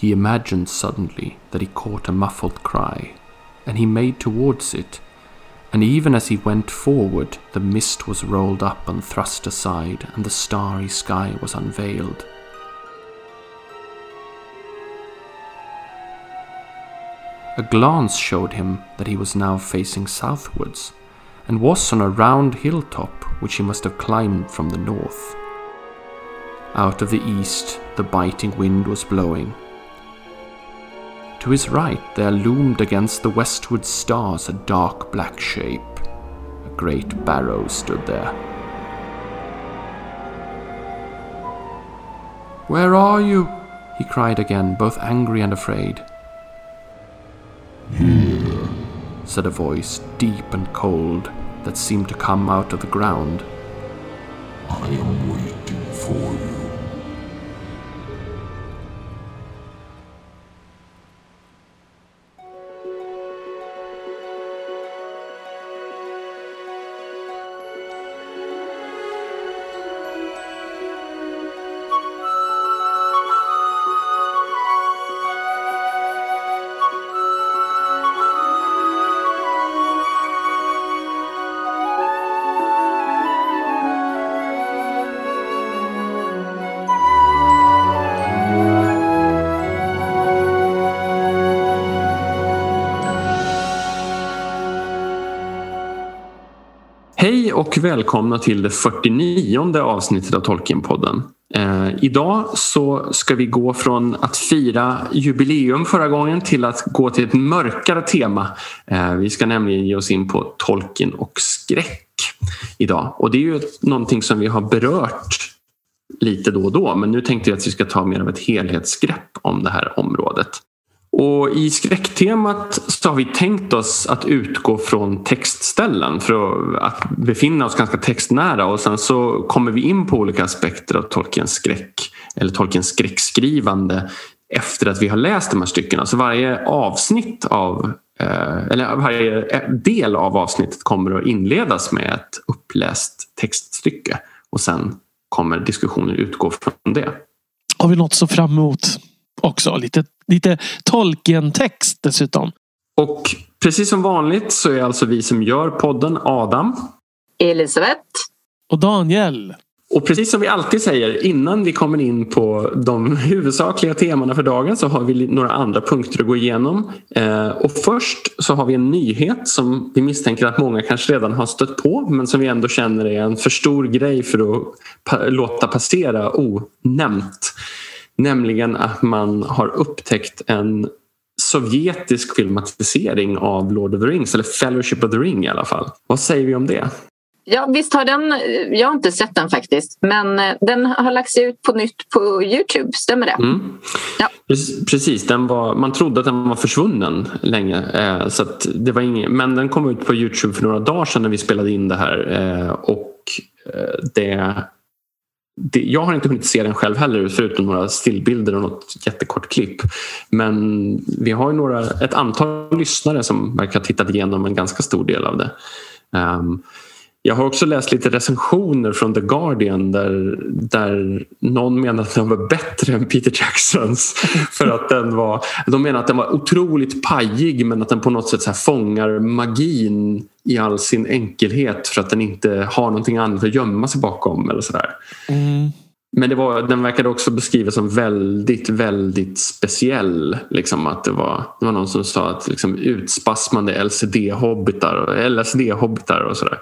he imagined suddenly that he caught a muffled cry, and he made towards it, and even as he went forward, the mist was rolled up and thrust aside, and the starry sky was unveiled. A glance showed him that he was now facing southwards, and was on a round hilltop which he must have climbed from the north. Out of the east, the biting wind was blowing. To his right, there loomed against the westward stars a dark black shape. A great barrow stood there. Where are you? he cried again, both angry and afraid. Here, said a voice, deep and cold, that seemed to come out of the ground. Välkomna till det 49 avsnittet av Tolkienpodden. Eh, idag så ska vi gå från att fira jubileum förra gången till att gå till ett mörkare tema. Eh, vi ska nämligen ge oss in på Tolkien och skräck idag. Och det är ju någonting som vi har berört lite då och då men nu tänkte jag att vi ska ta mer av ett helhetsgrepp om det här området. Och I skräcktemat så har vi tänkt oss att utgå från textställen för att befinna oss ganska textnära och sen så kommer vi in på olika aspekter av Tolkiens skräck eller Tolkiens skräckskrivande efter att vi har läst de här styckena. Så alltså varje avsnitt av eh, eller varje del av avsnittet kommer att inledas med ett uppläst textstycke och sen kommer diskussionen utgå från det. Har vi något så fram emot också? Lite lite Tolkien-text dessutom. Och precis som vanligt så är alltså vi som gör podden Adam. Elisabeth. Och Daniel. Och precis som vi alltid säger innan vi kommer in på de huvudsakliga temana för dagen så har vi några andra punkter att gå igenom. Eh, och först så har vi en nyhet som vi misstänker att många kanske redan har stött på men som vi ändå känner är en för stor grej för att låta passera onämnt. Nämligen att man har upptäckt en sovjetisk filmatisering av Lord of the Rings, eller Fellowship of the Ring i alla fall. Vad säger vi om det? Ja, visst har den, jag har inte sett den faktiskt, men eh, den har lagts ut på nytt på Youtube, stämmer det? Mm. Ja. Precis, den var, man trodde att den var försvunnen länge. Eh, så det var ingen, men den kom ut på Youtube för några dagar sedan när vi spelade in det här. Eh, och det det, jag har inte hunnit se den själv heller förutom några stillbilder och något jättekort klipp. Men vi har några, ett antal lyssnare som verkar ha tittat igenom en ganska stor del av det. Um, jag har också läst lite recensioner från The Guardian där, där någon menar att den var bättre än Peter Jacksons. För att den var, de menar att den var otroligt pajig men att den på något sätt så fångar magin i all sin enkelhet för att den inte har någonting annat att gömma sig bakom. eller sådär. Mm. Men det var, den verkade också beskrivas som väldigt, väldigt speciell. Liksom att det, var, det var någon som sa att liksom, utspasmande LCD-hobbitar LSD-hobbitar och sådär.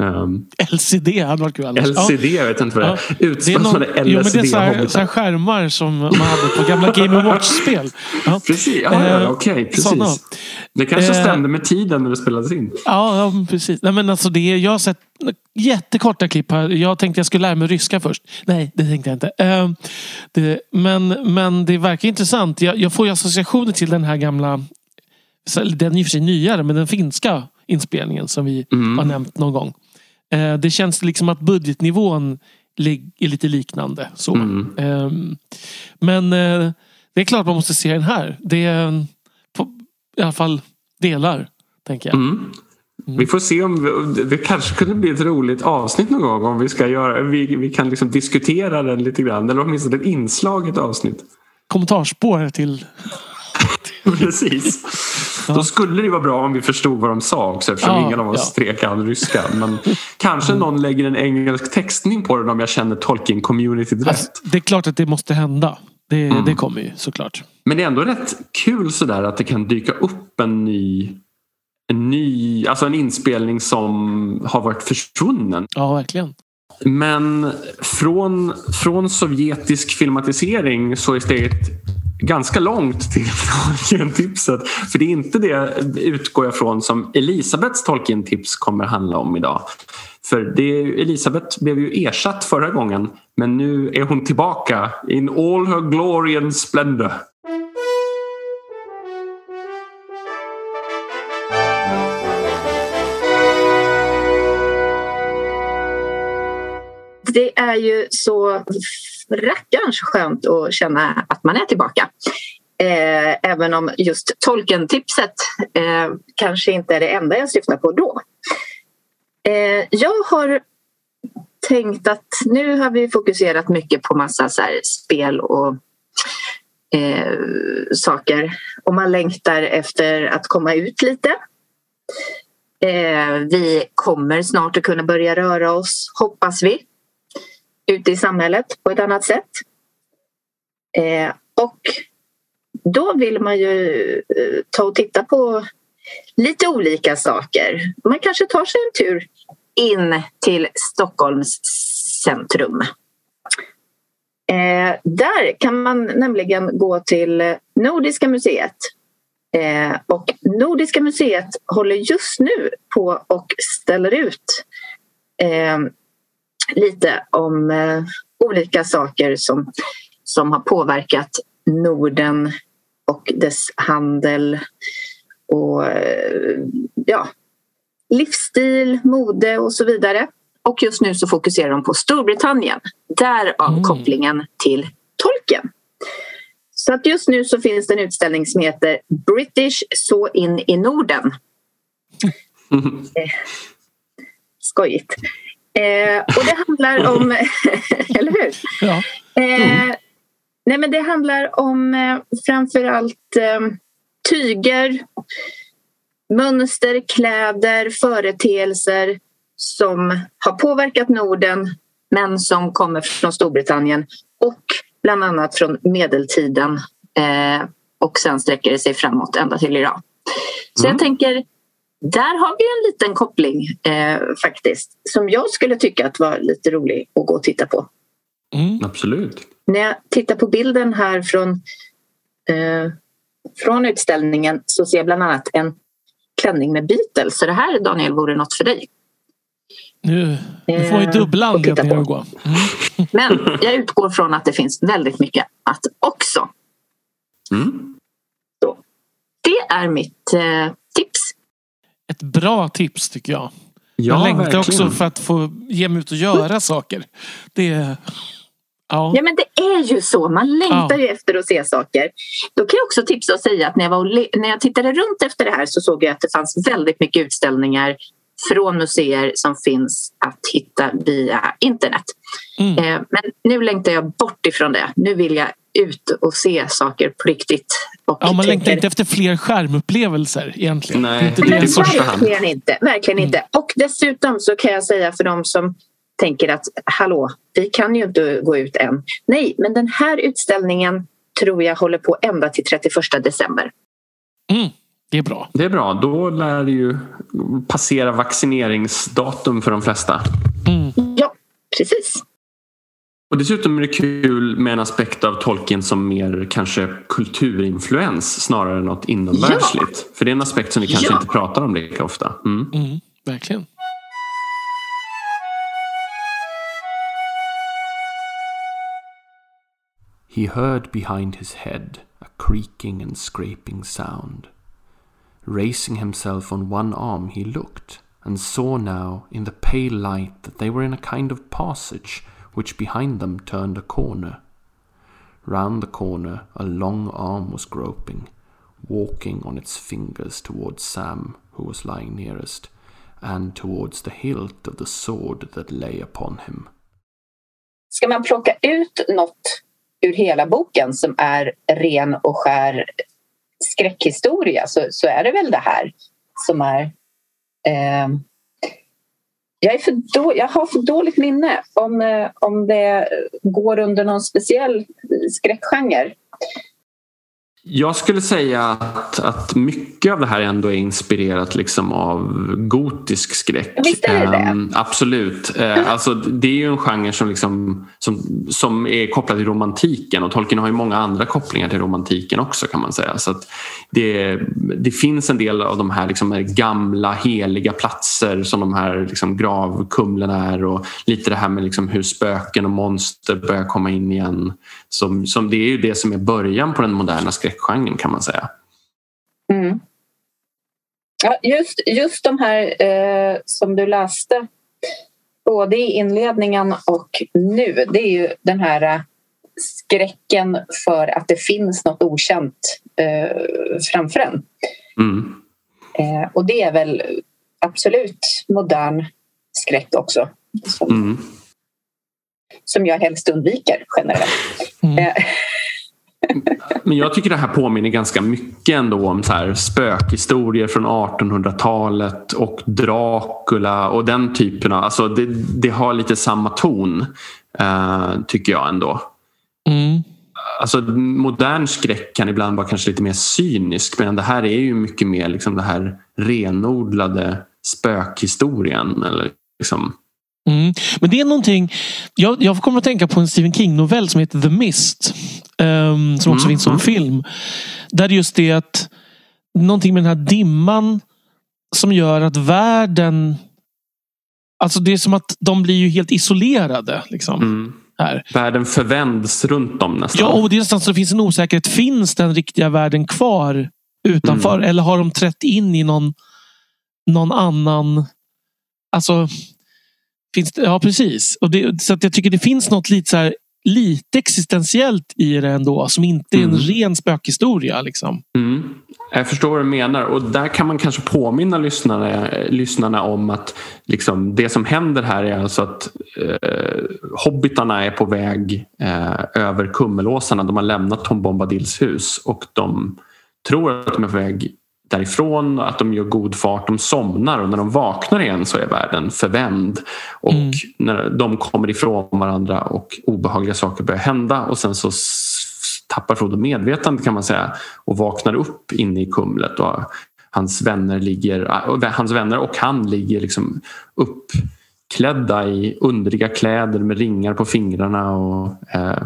Um, LCD hade varit kul. LCD, ja. jag vet inte vad det är. Ja. Utspassade LSD. Jo, men det är så här, så här skärmar som man hade på gamla Game Watch-spel. Ja. Precis, ja, ja, uh, okej. Okay, precis. Det kanske uh, stämde med tiden när det spelades in. Ja, ja precis. Nej, men alltså det, jag har sett jättekorta klipp här. Jag tänkte jag skulle lära mig ryska först. Nej, det tänkte jag inte. Uh, det, men, men det verkar intressant. Jag, jag får ju associationer till den här gamla den är i och för sig nyare, men den finska inspelningen som vi mm. har nämnt någon gång. Eh, det känns liksom att budgetnivån är lite liknande. Så. Mm. Ehm, men eh, det är klart man måste se den här. Det är i alla fall delar, tänker jag. Mm. Mm. Vi får se om vi, det kanske kunde bli ett roligt avsnitt någon gång om vi ska göra, vi, vi kan liksom diskutera den lite grann eller åtminstone ett inslag i ett avsnitt. kommentarspår till... Precis. Då skulle det vara bra om vi förstod vad de sa också eftersom Ja, ingen av oss ja. strek all ryska. Men kanske någon lägger en engelsk textning på den om jag känner Tolkien-communityt Alltså, rätt. det är klart att det måste hända. Det, det kommer ju såklart. Men det är ändå rätt kul sådär att det kan dyka upp en ny, en ny, alltså en inspelning som har varit försvunnen. Ja, verkligen. Men från, från sovjetisk filmatisering så är steget ganska långt till Tolkien-tipset. För det är inte det, utgår jag från, som Elisabeths Tolkien-tips kommer handla om idag. För det, Elisabeth blev ju ersatt förra gången men nu är hon tillbaka in all her glory and splendor. Det är ju så rackarns skönt att känna att man är tillbaka. Eh, även om just tolkentipset eh, kanske inte är det enda jag syftar på då. Eh, jag har tänkt att nu har vi fokuserat mycket på massa så här spel och eh, saker och man längtar efter att komma ut lite. Eh, vi kommer snart att kunna börja röra oss, hoppas vi, ute i samhället på ett annat sätt. Eh, och då vill man ju eh, ta och titta på lite olika saker. Man kanske tar sig en tur in till Stockholms centrum. Eh, där kan man nämligen gå till Nordiska museet. Eh, och Nordiska museet håller just nu på och ställer ut eh, lite om eh, olika saker som, som har påverkat Norden och dess handel och eh, ja, livsstil, mode och så vidare. Och just nu så fokuserar de på Storbritannien. Därav Mm. kopplingen till Tolkien. Så att just nu så finns det en utställning som heter British så in i Norden. Eh, skojigt. Eh, och det handlar om, eller hur? Ja. Eh, nej men det handlar om eh, framförallt eh, tyger, mönster, kläder, företeelser som har påverkat Norden men som kommer från Storbritannien och bland annat från medeltiden eh, och sen sträcker det sig framåt ända till idag. Så jag tänker, där har vi en liten koppling eh, faktiskt som jag skulle tycka att var lite rolig att gå och titta på. Mm. Absolut. När jag tittar på bilden här från, eh, från utställningen så ser jag bland annat en klänning med Beatles. Så det här Daniel vore något för dig. Nu, nu får vi Eh, dubbla anledningar på. att gå. Mm. Men jag utgår från att det finns väldigt mycket att också. Mm. Det är mitt eh, tips. Ett bra tips tycker jag. Ja, jag längtar verkligen. också för att få ge mig ut och göra saker. Det Ja. Ja men det är ju så, man längtar Ja. ju efter att se saker. Då kan jag också tipsa och säga att när jag, var när jag tittade runt efter det här så såg jag att det fanns väldigt mycket utställningar från museer som finns att hitta via internet. Mm. Eh, Men nu längtar jag bort ifrån det. Nu vill jag ut och se saker på riktigt. Och ja, man längtar inte efter fler skärmupplevelser egentligen. Nej. Det är inte det första hand. Verkligen inte. Verkligen inte. Och dessutom så kan jag säga för de som tänker att hallå, vi kan ju inte gå ut än. Nej, men den här utställningen tror jag håller på ända till 31 december. Mm, det är bra. Det är bra. Då lär det ju passera vaccineringsdatum för de flesta. Mm. Ja, precis. Och dessutom är det kul med en aspekt av Tolkien som mer kanske kulturinfluens snarare än något inomvärldsligt. För det är en aspekt som vi kanske Ja. inte pratar om lika ofta. Mm. Mm, verkligen. He heard behind his head a creaking and scraping sound. Raising himself on one arm, he looked, and saw now in the pale light that they were in a kind of passage which behind them turned a corner. Round the corner a long arm was groping, walking on its fingers towards Sam, who was lying nearest, and towards the hilt of the sword that lay upon him. Ska man plocka ut något ur hela boken som är ren och skär skräckhistoria så, så är det väl det här som är... Eh, jag, är för då, jag har för dåligt minne om, eh, om det går under någon speciell skräckgenre. Jag skulle säga att, att mycket av det här ändå är inspirerat liksom av gotisk skräck. Visst är det det? Um, absolut. Uh, alltså, det är ju en genre som, liksom, som, som är kopplad till romantiken och Tolkien har ju många andra kopplingar till romantiken också kan man säga. Så det, det finns en del av de här liksom, gamla heliga platser som de här liksom, gravkumlen är och lite det här med liksom, hur spöken och monster börjar komma in igen. Som, som, det är ju det som är början på den moderna skräcken skräckgenren kan man säga. Mm. Ja, just, just de här eh, som du läste både i inledningen och nu det är ju den här eh, skräcken för att det finns något okänt eh, framför en. Mm. Eh, och det är väl absolut modern skräck också. Som, mm. som jag helst undviker generellt. Mm. Men jag tycker det här påminner ganska mycket ändå om så här spökhistorier från 1800-talet och Dracula och den typen av... Alltså det, det har lite samma ton, uh, tycker jag ändå. Mm. Alltså, modern skräck kan ibland vara kanske lite mer cynisk men det här är ju mycket mer liksom det här renodlade spökhistorien. Eller liksom, Mm. Men det är någonting, jag, jag kommer att tänka på en Stephen King-novell som heter The Mist. Um, som också mm. finns som film. Där just det att någonting med den här dimman som gör att världen... Alltså det är som att de blir ju helt isolerade. Liksom, mm. här. Världen förvänds runt dem nästan. Ja, och det är nästan så det finns en osäkerhet. Finns den riktiga världen kvar utanför? Mm. Eller har de trätt in i någon, någon annan... Alltså, Finns det, ja, precis. Och det, så att jag tycker det finns något lite, så här, lite existentiellt i det ändå. Som inte är en mm. ren spökhistoria. Liksom. Mm. Jag förstår vad du menar och där kan man kanske påminna lyssnarna, lyssnarna om att liksom, det som händer här är alltså att eh, hobbitarna är på väg eh, över Kummelåsarna. De har lämnat Tom Bombadils hus och de tror att de är på väg därifrån, att de gör god fart, de somnar och när de vaknar igen så är världen förvänd. Och mm. när de kommer ifrån varandra och obehagliga saker börjar hända och sen så tappar Frodo medvetandet kan man säga och vaknar upp inne i kumlet och hans vänner, ligger, hans vänner och han ligger liksom uppklädda i underliga kläder med ringar på fingrarna och eh,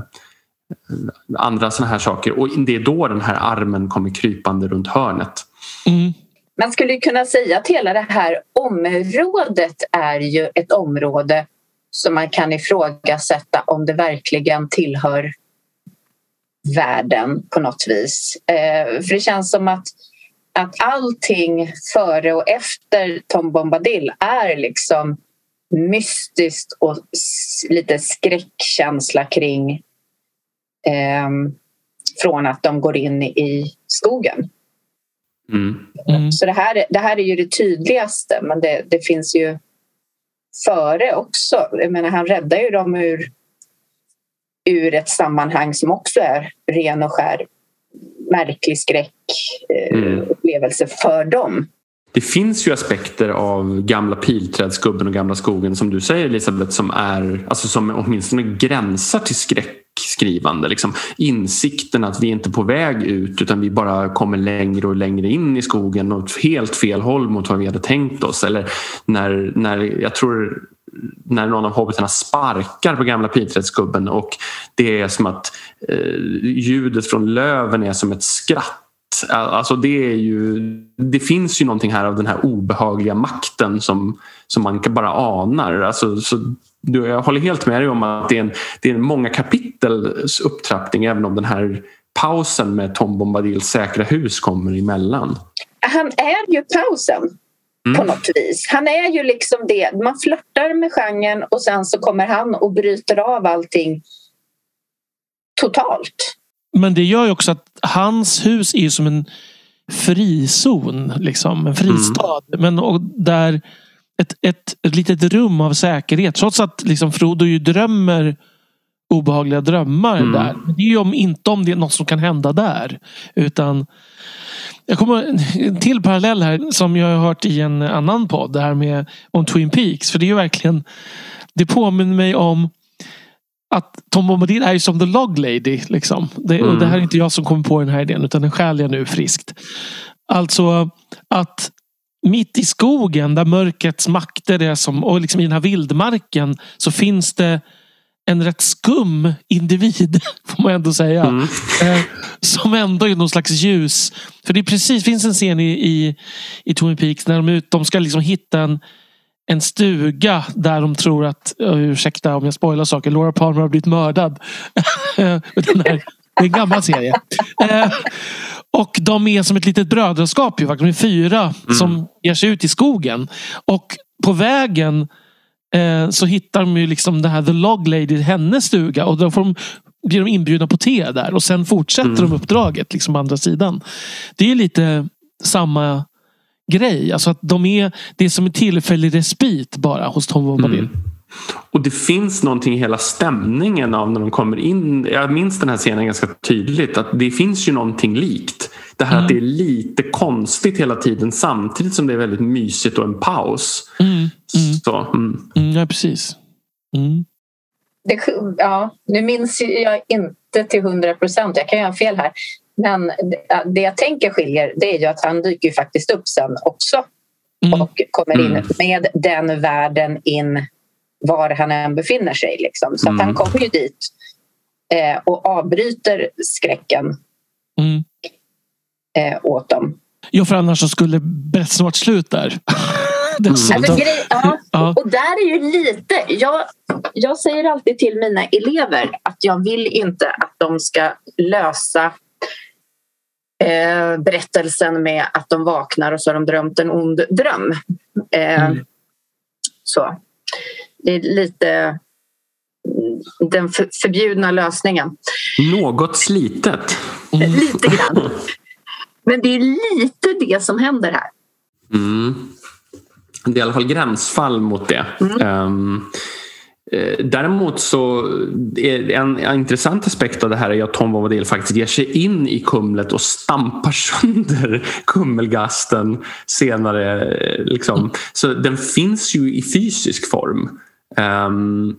andra såna här saker. Och det är då den här armen kommer krypande runt hörnet. Mm. Man skulle kunna säga att hela det här området är ju ett område som man kan ifrågasätta om det verkligen tillhör världen på något vis. Eh, för det känns som att, att allting före och efter Tom Bombadil är liksom mystiskt och lite skräckkänsla kring eh, från att de går in i skogen. Mm. Mm. Så det här, det här är ju det tydligaste men det, det finns ju före också. Jag menar, han räddar ju dem ur, ur ett sammanhang som också är ren och skär märklig skräckupplevelse eh, mm. för dem. Det finns ju aspekter av gamla pilträdsgubben och gamla skogen som du säger Elisabeth som är alltså som åtminstone gränsar till skräck skrivande. Liksom, insikten att vi inte är på väg ut utan vi bara kommer längre och längre in i skogen åt helt fel håll mot vad vi hade tänkt oss. Eller när, när jag tror när någon av hobbitarna sparkar på gamla piträttsgubben och det är som att eh, ljudet från löven är som ett skratt Alltså det, är ju, det finns ju någonting här av den här obehagliga makten som, som man bara anar. Alltså, så jag håller helt med dig om att det är en, det är en många kapitels upptrappning även om den här pausen med Tom Bombadils säkra hus kommer emellan. Han är ju pausen mm. på något vis. Han är ju liksom det. Man flörtar med genren och sen så kommer han och bryter av allting totalt. Men det gör ju också att hans hus är som en frizon. Liksom, en fristad. Mm. Men där ett, ett, ett litet rum av säkerhet. Trots att liksom Frodo ju drömmer obehagliga drömmar Mm. där. Men det är ju om, inte om det är något som kan hända där. Utan jag kommer en till parallell här som jag har hört i en annan podd. Det här med om Twin Peaks. För det är ju verkligen Det påminner mig om att Tom Bombadil är ju som the log lady. Liksom. Det, och Mm. det här är inte jag som kommer på den här idén utan den stjäl jag nu friskt. Alltså att mitt i skogen där mörkrets makter är som, och liksom i den här vildmarken så finns det en rätt skum individ, får man ändå säga. Mm. Eh, som ändå är någon slags ljus. För det är precis, finns en scen i, i, i Twin Peaks när de, ut, de ska liksom hitta en, en stuga där de tror att, ursäkta om jag spoilar saker, Laura Palmer har blivit mördad. Här, det är en gammal serie. Eh, och de är som ett litet brödraskap. Ju, de är fyra som ger sig ut i skogen. Och på vägen eh, så hittar de ju liksom det här The Log Lady, hennes stuga. Och då får de, blir de inbjudna på te där. Och sen fortsätter de uppdraget liksom på andra sidan. Det är lite samma grej. Alltså att de är, det är som en tillfällig respit bara hos Tom Bombadil. Mm. Och det finns någonting i hela stämningen av när de kommer in. Jag minns den här scenen ganska tydligt. Att det finns ju någonting likt. Det här att det är lite konstigt hela tiden samtidigt som det är väldigt mysigt och en paus. Mm, mm, Så, mm. mm, ja, precis. Mm. Det, ja, nu minns jag inte till hundra procent, jag kan göra fel här. Men det, jag tänker skiljer det är ju att han dyker ju faktiskt upp sen också Mm. och kommer in Mm. med den världen in var han än befinner sig. Liksom. Så att Mm. han kommer ju dit eh, och avbryter skräcken Mm. eh, åt dem. Ja, för annars så skulle berättelsen varit slut där. Mm. Alltså, grej, ja, Ja. och där är ju lite... Jag, jag säger alltid till mina elever att jag vill inte att de ska lösa eh, berättelsen med att de vaknar och så har de drömt en ond dröm. Eh, Mm. Så. Det är lite mm, den för, förbjudna lösningen. Något slitet. Lite grann. Men det är lite det som händer här. Mm. Det är i alla fall gränsfall mot det. Ehm, eh, däremot så är en, en intressant aspekt av det här är att Tom Bombadil faktiskt ger sig in i kumlet och stampar sönder kummelgasten senare. eh, Liksom. Så den finns ju i fysisk form. Ehm,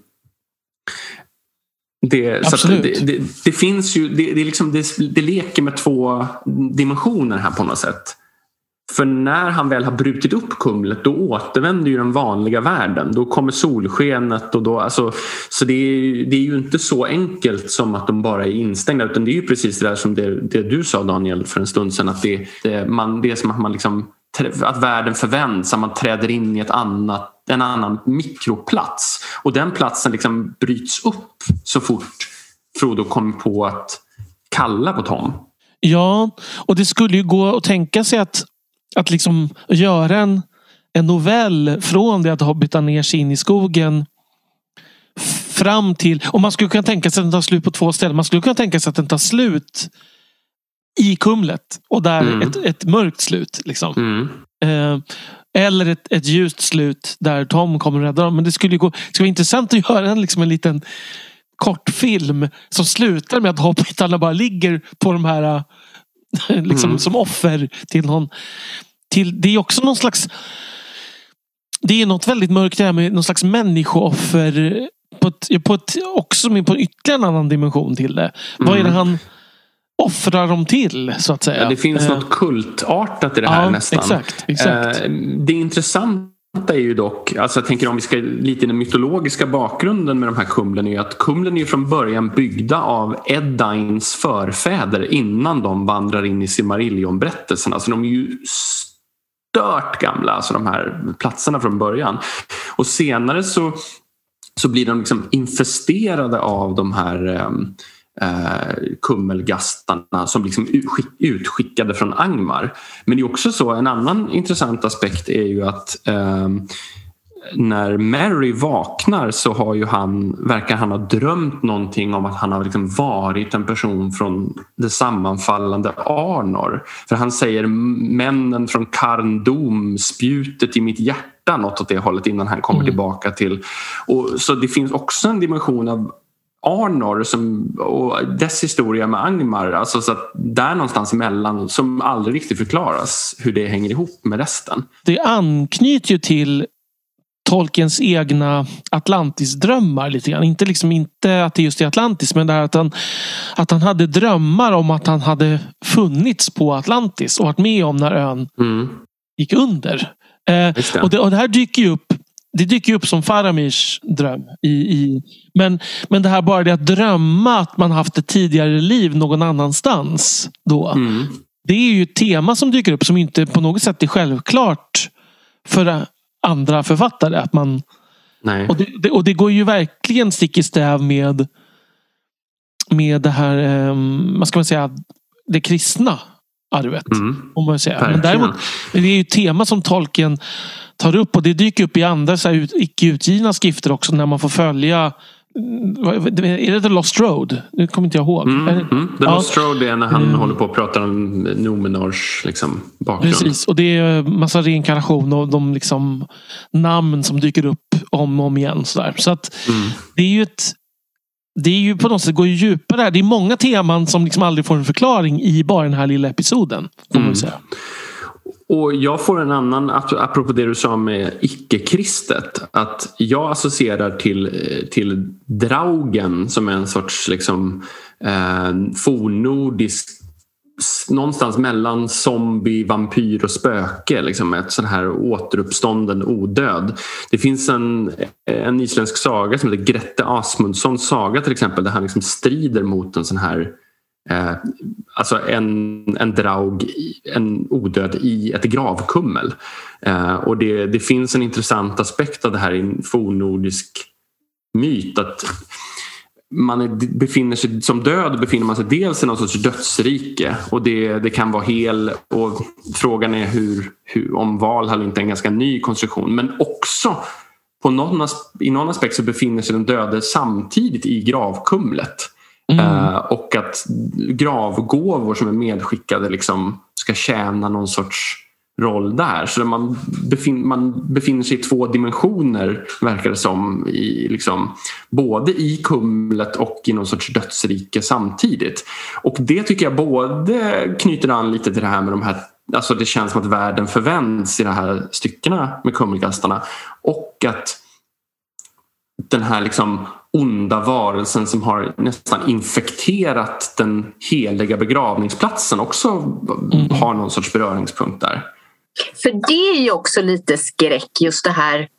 det, Absolut. det, det, det finns ju, det, det, liksom, det, det leker med två dimensioner här på något sätt. För när han väl har brutit upp kumlet då återvänder ju den vanliga världen. Då kommer solskenet och då, alltså, så det är, det är ju inte så enkelt som att de bara är instängda utan det är ju precis det där som det, det du sa Daniel för en stund sedan att det, det, man, det är som att man liksom att världen förvänds, att man träder in i ett annat, en annan mikroplats. Och den platsen liksom bryts upp så fort Frodo kommer på att kalla på Tom. Ja, och det skulle ju gå att tänka sig att, att liksom göra en, en novell från det att hobbita ner sig in i skogen fram till... Och man skulle kunna tänka sig att den tar slut på två ställen. Man skulle kunna tänka sig att den tar slut i Kumlet och där Mm. ett, ett mörkt slut. Liksom. Mm. Eh, eller ett, ett ljust slut där Tom kommer rädda dem. Men det skulle gå, det skulle vara intressant att göra en, liksom en liten kortfilm som slutar med att hobbitarna bara ligger på de här eh, liksom, Mm. som offer till någon. Till, det är också någon slags det är något väldigt mörkt det här med någon slags människooffer på ett, på ett, också med på ytterligare en annan dimension till det. Vad är det Mm. han offrar dem till så att säga? Ja, det finns Eh, något kultartat i det här ja, nästan. Exakt, exakt. Eh, Det intressanta är ju dock, alltså jag tänker om vi ska lite i den mytologiska bakgrunden med de här kumlen är ju att kumlen är ju från början byggda av Eddains förfäder innan de vandrar in i Simarillion-berättelsen. Alltså de är ju stört gamla, alltså de här platserna från början. Och senare så, så blir de liksom infesterade av de här eh, kummelgastarna som liksom utskick, utskickade från Angmar. Men det är också så, en annan intressant aspekt är ju att ehm, när Mary vaknar så har ju han, verkar han ha drömt någonting om att han har liksom varit en person från det sammanfallande Arnor. För han säger männen från Karndom, spjutet i mitt hjärta, något åt det hållet innan han kommer Mm. tillbaka till. Och, så det finns också en dimension av Arnor som, och dess historia med Angmar. Alltså så att där någonstans emellan som aldrig riktigt förklaras hur det hänger ihop med resten. Det anknyter ju till Tolkiens egna Atlantis-drömmar lite grann. Inte, liksom, inte att det just är Atlantis men det att han, att han hade drömmar om att han hade funnits på Atlantis och varit med om när ön Mm. gick under. Eh, det. och, det, och det här dyker ju upp det dyker upp som Faramirs dröm. I, i, men, men det här bara det att drömma att man haft ett tidigare liv någon annanstans. Då. Mm. Det är ju ett tema som dyker upp som inte på något sätt är självklart för andra författare. Att man, Nej. och, det, det, och det går ju verkligen stick i stäv med, med det här, eh, vad ska man säga, det kristna arvet. Mm. Om man säger. Men däremot, det är ju tema som tolken tar upp och det dyker upp i andra så här, icke utgivna skrifter också när man får följa är det The Lost Road? Nu kommer inte jag ihåg. Mm, mm. The Ja. Lost Road är när han Mm. håller på och pratar om Numenors liksom, bakgrund. Precis, och det är massa reinkarnation och de liksom namn som dyker upp om och om igen. Så, där. så att Mm. det är ju ett det är ju på något sätt går ju djupare. här. Det är många teman som liksom aldrig får en förklaring i bara den här lilla episoden. Mm. Och jag får en annan, ap- apropå det du sa med icke-kristet. Att jag associerar till, eh, till draugen som är en sorts liksom, eh, fornnordisk Någonstans mellan zombie, vampyr och spöke. Liksom ett sån här återuppstånden odöd. Det finns en, en isländsk saga som heter Grette Asmundssons saga till exempel. Där han liksom strider mot en sån här Eh, alltså en, en draug, en odöd i ett gravkummel. Eh, och det, det finns en intressant aspekt av det här i en fornnordisk myt. Att man är, befinner sig som död befinner man sig dels i någon sorts dödsrike och det, det kan vara hel och frågan är hur, hur om Valhall inte är en ganska ny konstruktion men också på någon, i någon aspekt så befinner sig den döde samtidigt i gravkumlet. Mm. Eh, och att gravgåvor som är medskickade liksom ska tjäna någon sorts roll där. Så man, befin, man befinner sig i två dimensioner verkar det som. I, liksom, både i kumlet och i någon sorts dödsrike samtidigt. Och det tycker jag både knyter an lite till det här med de här Alltså det känns som att världen förvänds i de här styckena med kummelkastarna. Och att den här liksom onda varelsen som har nästan infekterat den heliga begravningsplatsen också har någon sorts beröringspunkt där. För det är ju också lite skräck just det här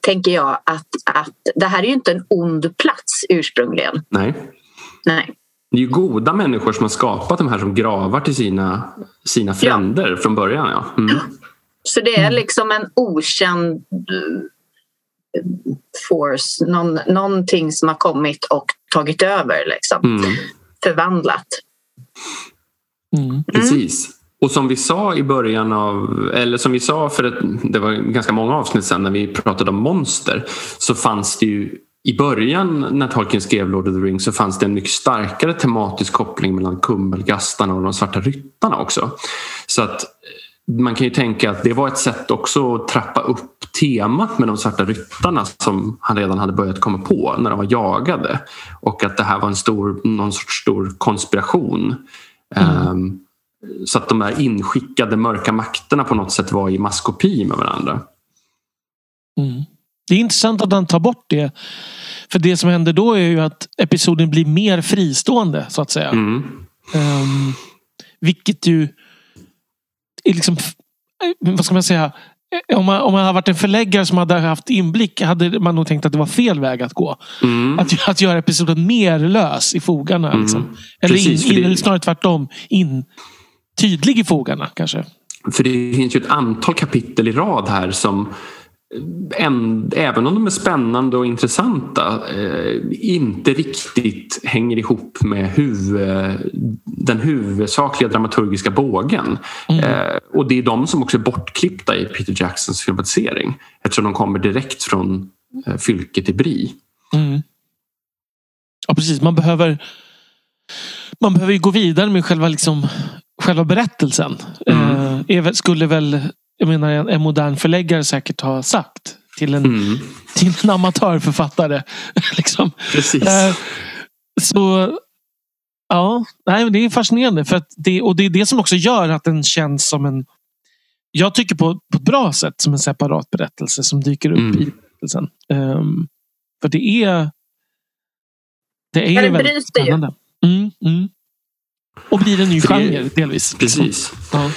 tänker jag att, att det här är ju inte en ond plats ursprungligen. Nej. Nej. Det är ju goda människor som har skapat de här som gravar till sina, sina fränder från början. Ja. Mm. Så det är liksom en okänd eh, force, någon, någonting som har kommit och tagit över, liksom. Mm. förvandlat. Mm. Precis. Och som vi sa i början av, eller som vi sa för ett, det var ganska många avsnitt sedan när vi pratade om monster så fanns det ju i början när Tolkien skrev Lord of the Rings så fanns det en mycket starkare tematisk koppling mellan kummelgastarna och de svarta ryttarna också. Så att eh, man kan ju tänka att det var ett sätt också att trappa upp temat med de svarta ryttarna som han redan hade börjat komma på när de var jagade. Och att det här var en stor, någon sorts stor konspiration. Ehm, så att de här inskickade mörka makterna på något sätt var i maskopi med varandra. Mm. Det är intressant att han tar bort det. För det som händer då är ju att episoden blir mer fristående så att säga. Mm. Um, vilket ju är liksom, eh, vad ska man säga, Eh, om man, om man hade varit en förläggare som hade haft inblick hade man nog tänkt att det var fel väg att gå. Mm. Att, att göra episoden mer lös i fogarna. Mm. Liksom. Eller, Precis, in, in, eller snarare tvärtom, in, tydlig i fogarna kanske. För det finns ju ett antal kapitel i rad här som en, även om de är spännande och intressanta eh, inte riktigt hänger ihop med huvud, den huvudsakliga dramaturgiska bågen. Eh, och det är de som också är bortklippta i Peter Jacksons filmatisering eftersom de kommer direkt från eh, fylket i Bri. Mm. Ja, precis. Man behöver man behöver ju gå vidare med själva, liksom, själva berättelsen. Mm. Eh, är väl- skulle väl jag menar, en, modern förläggare säkert ha sagt till en, Mm. till en amatörförfattare. liksom. Precis. Eh, så ja, nej, det är fascinerande. För att det, och det är det som också gör att den känns som en jag tycker på, på ett bra sätt som en separat berättelse som dyker upp Mm. i berättelsen. Um, för det är det är det väldigt spännande. Mm, mm. Och blir en ny För det- genre delvis. Precis. Ja.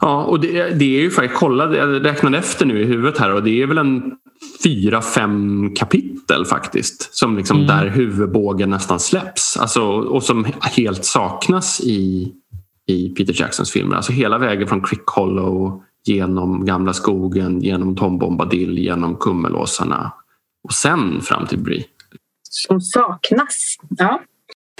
Ja, och det, det är ju faktiskt, jag kollade, jag räknade efter nu i huvudet här och det är väl en fyra, fem kapitel faktiskt. Som liksom Mm. där huvudbågen nästan släpps. Alltså, och som helt saknas i, i Peter Jacksons filmer. Alltså hela vägen från Crick Hollow genom Gamla skogen, genom Tom Bombadil, genom Kummelåsarna och sen fram till Brie. Som saknas. Ja.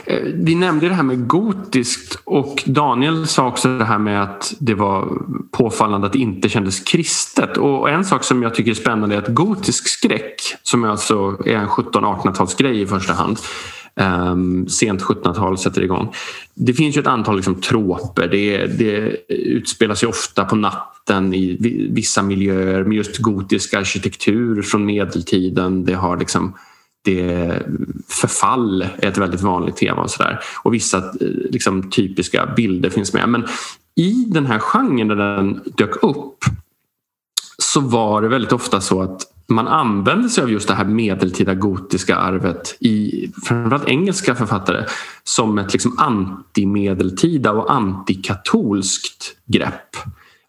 Eh, vi nämnde det här med gotiskt och Daniel sa också det här med att det var påfallande att det inte kändes kristet. Och en sak som jag tycker är spännande är att gotisk skräck, som alltså är en 1700-1800-talsgrej i första hand, um, sent 1700-tal sätter igång. Det finns ju ett antal liksom, troper. Det, det utspelar sig ofta på natten i vissa miljöer med just gotisk arkitektur från medeltiden. Det har liksom det förfall är ett väldigt vanligt tema och sådär. Och vissa eh, liksom, typiska bilder finns med. Men i den här genren när den dök upp så var det väldigt ofta så att man använde sig av just det här medeltida gotiska arvet i framförallt engelska författare som ett liksom antimedeltida och antikatolskt grepp.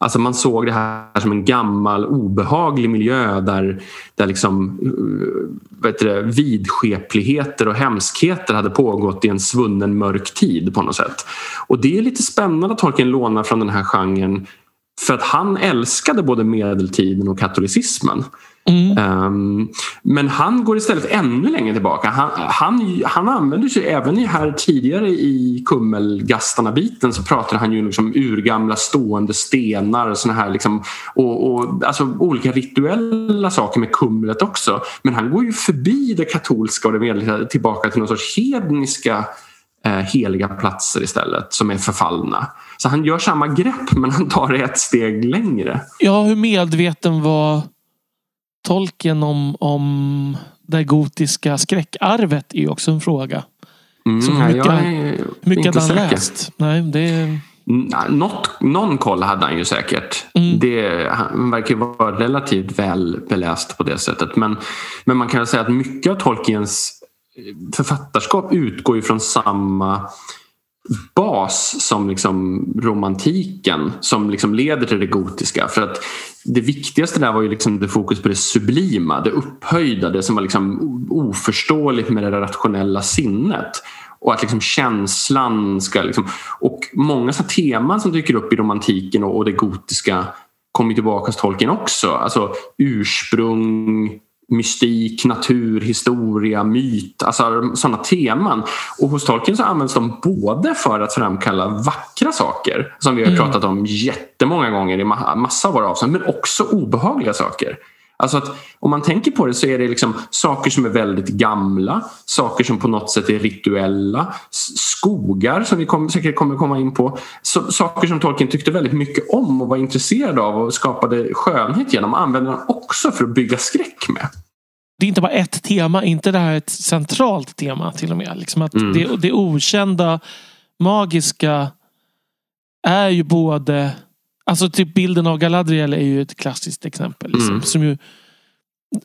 Alltså man såg det här som en gammal obehaglig miljö där, där liksom, eh, vet det, vidskepligheter och hemskheter hade pågått i en svunnen mörk tid på något sätt. Och det är lite spännande att Tolkien lånar från den här genren för att han älskade både medeltiden och katolicismen. Mm. Um, men han går istället ännu längre tillbaka. Han, han, han använder sig även i här tidigare i Kummelgastarna-biten så pratar han ju liksom urgamla stående stenar såna här liksom, och, och alltså olika rituella saker med kumlet också. Men han går ju förbi det katolska och det medeltida tillbaka till någon sorts hedniska eh, heliga platser istället som är förfallna. Så han gör samma grepp men han tar det ett steg längre. Ja, hur medveten var Tolkien om, om det gotiska skräckarvet är också en fråga. Mm, Så hur mycket- Hur mycket hade han säker. läst? Nej, det Något, någon koll hade han ju säkert. Mm. Det, han verkar ju vara relativt väl beläst på det sättet. Men, men man kan väl säga att mycket av Tolkiens författarskap utgår ju från samma bas som liksom romantiken som liksom leder till det gotiska. För att det viktigaste där var ju liksom det fokus på det sublima, det upphöjda, det som var liksom oförståeligt med det rationella sinnet. Och att liksom känslan ska... Liksom, och många så teman som dyker upp i romantiken och, och det gotiska kommer tillbaka hos Tolkien också. Alltså ursprung, mystik, natur, historia, myt. Alltså sådana teman. Och hos Tolkien så används de både för att framkalla vackra saker som vi har Mm. pratat om jättemånga gånger i ma- massa av våra avsnitt men också obehagliga saker. Alltså att om man tänker på det så är det liksom saker som är väldigt gamla, saker som på något sätt är rituella, skogar som vi kom, säkert kommer komma in på. Så, saker som Tolkien tyckte väldigt mycket om och var intresserad av och skapade skönhet genom använder han också för att bygga skräck med. det är inte bara ett tema, inte det här ett centralt tema till och med. Liksom att Mm. det, det okända, magiska är ju både... Alltså typ bilden av Galadriel är ju ett klassiskt exempel. Liksom, Mm. som, ju,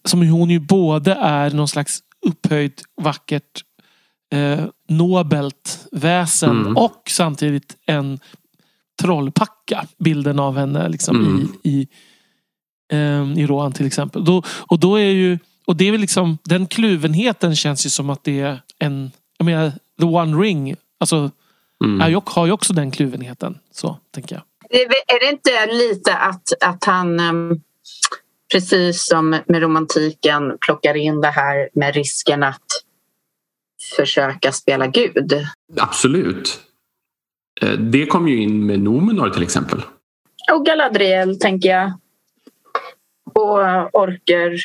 som ju hon ju både är någon slags upphöjt, vackert, eh, nobelt väsen Mm. och samtidigt en trollpacka. Bilden av henne liksom Mm. i, i, eh, i Rohan till exempel. Då, och då är ju och det är väl liksom, den kluvenheten känns ju som att det är en, jag menar, the one ring, alltså Mm. är ju, har ju också den kluvenheten. Så tänker jag. Är det inte lite att, att han ehm, precis som med romantiken plockar in det här med risken att försöka spela Gud? Absolut. Eh, Det kom ju in med Nomenor till exempel. Och Galadriel tänker jag. Och orker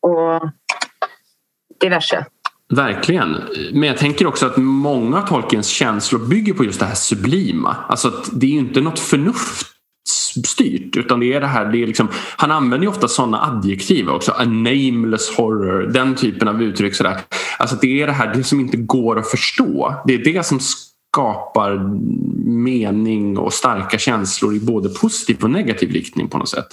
och diverse. Verkligen. Men jag tänker också att många av Tolkiens känslor bygger på just det här sublima. Alltså att det är ju inte något förnuft styrt. Utan det är det här, det är liksom, han använder ju ofta sådana adjektiv också. A nameless horror, den typen av uttryck. Sådär. Alltså det är det här det som inte går att förstå. Det är det som skapar mening och starka känslor i både positiv och negativ riktning på något sätt.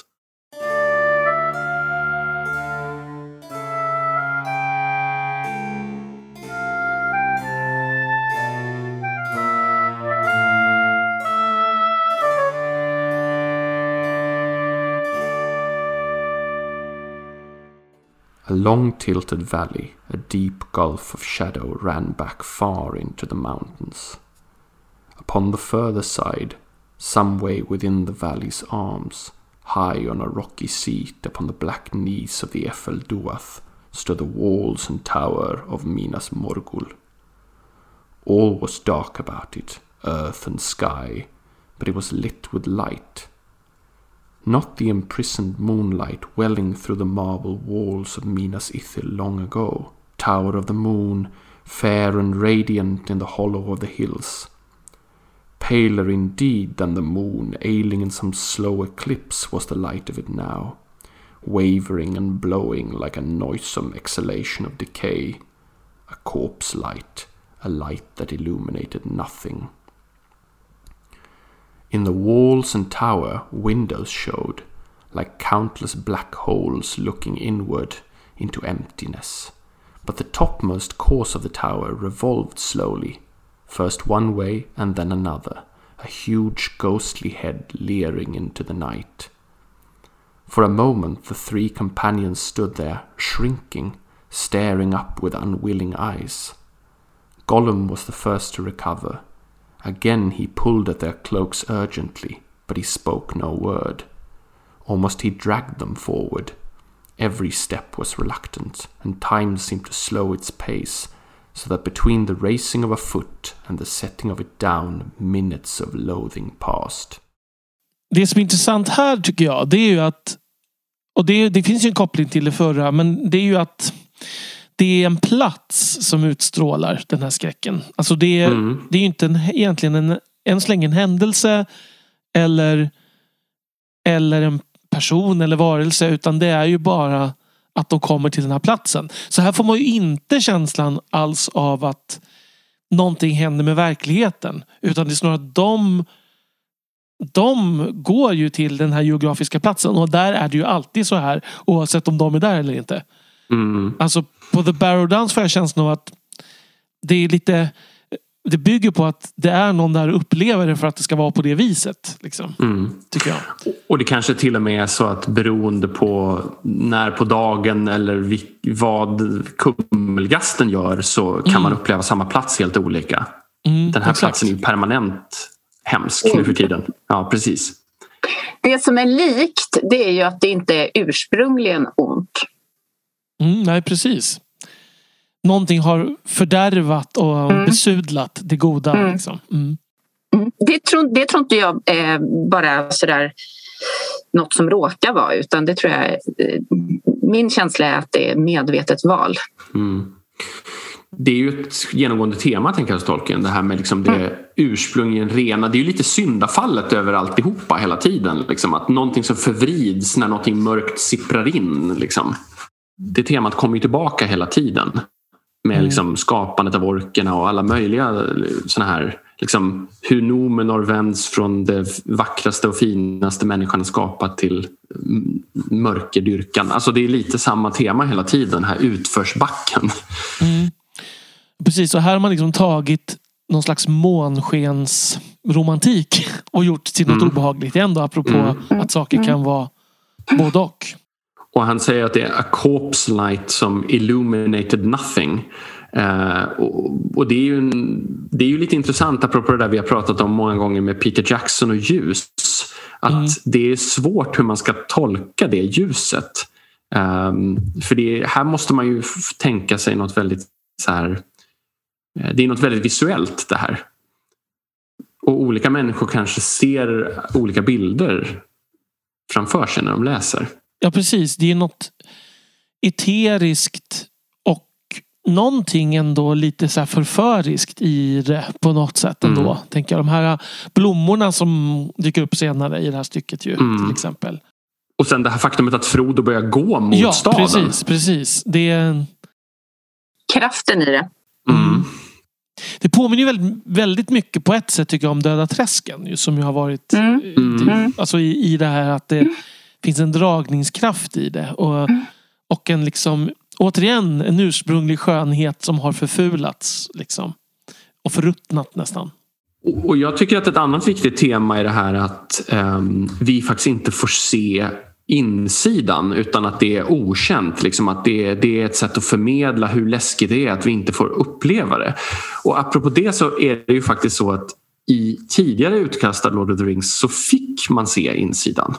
Long tilted valley, a deep gulf of shadow ran back far into the mountains. Upon the further side, some way within the valley's arms, high on a rocky seat upon the black knees of the Eiffel Duath, stood the walls and tower of Minas Morgul. All was dark about it, earth and sky, but it was lit with light, not the imprisoned moonlight welling through the marble walls of Minas Ithil long ago, tower of the moon, fair and radiant in the hollow of the hills. Paler indeed than the moon, ailing in some slow eclipse, was the light of it now, wavering and blowing like a noisome exhalation of decay, a corpse light, a light that illuminated nothing. In the walls and tower, windows showed, like countless black holes looking inward into emptiness. But the topmost course of the tower revolved slowly, first one way and then another, a huge ghostly head leering into the night. For a moment the three companions stood there, shrinking, staring up with unwilling eyes. Gollum was the first to recover. Again he pulled at their cloaks urgently, but he spoke no word. Almost he dragged them forward. Every step was reluctant, and time seemed to slow its pace, so that between the racing of a foot and the setting of it down minutes of loathing passed. Det som är intressant här tycker jag, det är ju att, och det, det finns ju en koppling till det förra, men det är ju att det är en plats som utstrålar den här skräcken. Alltså det, är, Mm. det är ju inte en, egentligen en, än så länge en händelse eller, eller en person eller varelse utan det är ju bara att de kommer till den här platsen. Så här får man ju inte känslan alls av att någonting händer med verkligheten. Utan det är snarare att de, de går ju till den här geografiska platsen och där är det ju alltid så här oavsett om de är där eller inte. Mm. Alltså på The Barrow Downs får jag känslan av att det är lite det bygger på att det är någon där upplever det för att det ska vara på det viset. Liksom, Mm. tycker jag. Och det kanske till och med är så att beroende på när på dagen eller vad kummelgasten gör så kan man uppleva samma plats helt olika. Mm, Den här exakt. platsen är permanent hemsk nu för tiden. Ja, precis. Det som är likt det är ju att det inte är ursprungligen ont. Mm, nej, precis. Någonting har fördärvat och Mm. besudlat det goda. Mm. Liksom. Mm. Mm. Det, tror, det tror inte jag är bara sådär något som råkar vara utan det tror jag eh, min känsla är att det är medvetet val. Mm. Det är ju ett genomgående tema tänker jag hos Tolkien. Det här med liksom det ursprungligen rena. Det är ju lite syndafallet över alltihopa hela tiden. Liksom. Att någonting som förvrids när någonting mörkt sipprar in. Liksom. Det temat kommer ju tillbaka hela tiden. Med Mm. liksom skapandet av orkerna och alla möjliga såna här liksom, hur Nomenor vänds från det vackraste och finaste människan skapat till mm, mörkerdyrkan. Alltså det är lite samma tema hela tiden, den här utförsbacken. Mm. Precis, och här har man liksom tagit någon slags månskensromantik och gjort till något Mm. obehagligt. Ändå apropå Mm. att saker kan vara både och. Och han säger att det är a corpse light som illuminated nothing. Eh, och, och det, är ju en, det är ju lite intressant apropå det där vi har pratat om många gånger med Peter Jackson och ljus. Att Mm. det är svårt hur man ska tolka det ljuset. Ehm, för det, här måste man ju tänka sig något väldigt så här. eh, Det är något väldigt visuellt det här. Och olika människor kanske ser olika bilder framför sig när de läser. Ja, precis. Det är något eteriskt och någonting ändå lite så här förföriskt i det på något sätt ändå. Mm. Tänker jag. De här blommorna som dyker upp senare i det här stycket ju Mm. till exempel. Och sen det här faktumet att Frodo börjar gå mot Ja, staden. precis. precis. Det, Kraften i det. Mm. det påminner ju väldigt, väldigt mycket på ett sätt tycker jag om Döda träsken. Ju, som ju har varit Mm. eh, Mm. typ, alltså i, i det här att det finns en dragningskraft i det. Och, och en liksom återigen en ursprunglig skönhet som har förfulats. Liksom. Och förruttnat nästan. Och och jag tycker att ett annat viktigt tema är det här att ehm, vi faktiskt inte får se insidan utan att det är okänt. Liksom att det, det är ett sätt att förmedla hur läskigt det är att vi inte får uppleva det. Och apropå det så är det ju faktiskt så att i tidigare utkast av Lord of the Rings så fick man se insidan.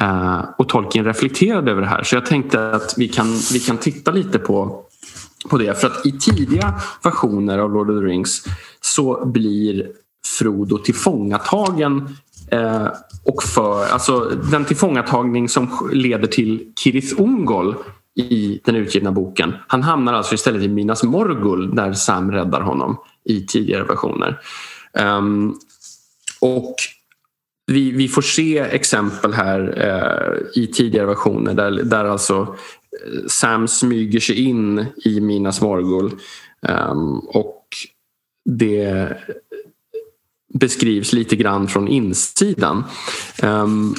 Eh, och Tolkien reflekterade över det här så jag tänkte att vi kan, vi kan titta lite på, på det. För att i tidiga versioner av Lord of the Rings så blir Frodo tillfångatagen eh, och för, alltså den tillfångatagning som leder till Kirith Ungol i den utgivna boken. Han hamnar alltså istället i Minas Morgul där Sam räddar honom i tidigare versioner. Um, och vi, vi får se exempel här eh, i tidigare versioner där, där alltså eh, Sam smyger sig in i Minas Morgul um, och det beskrivs lite grann från insidan. Um,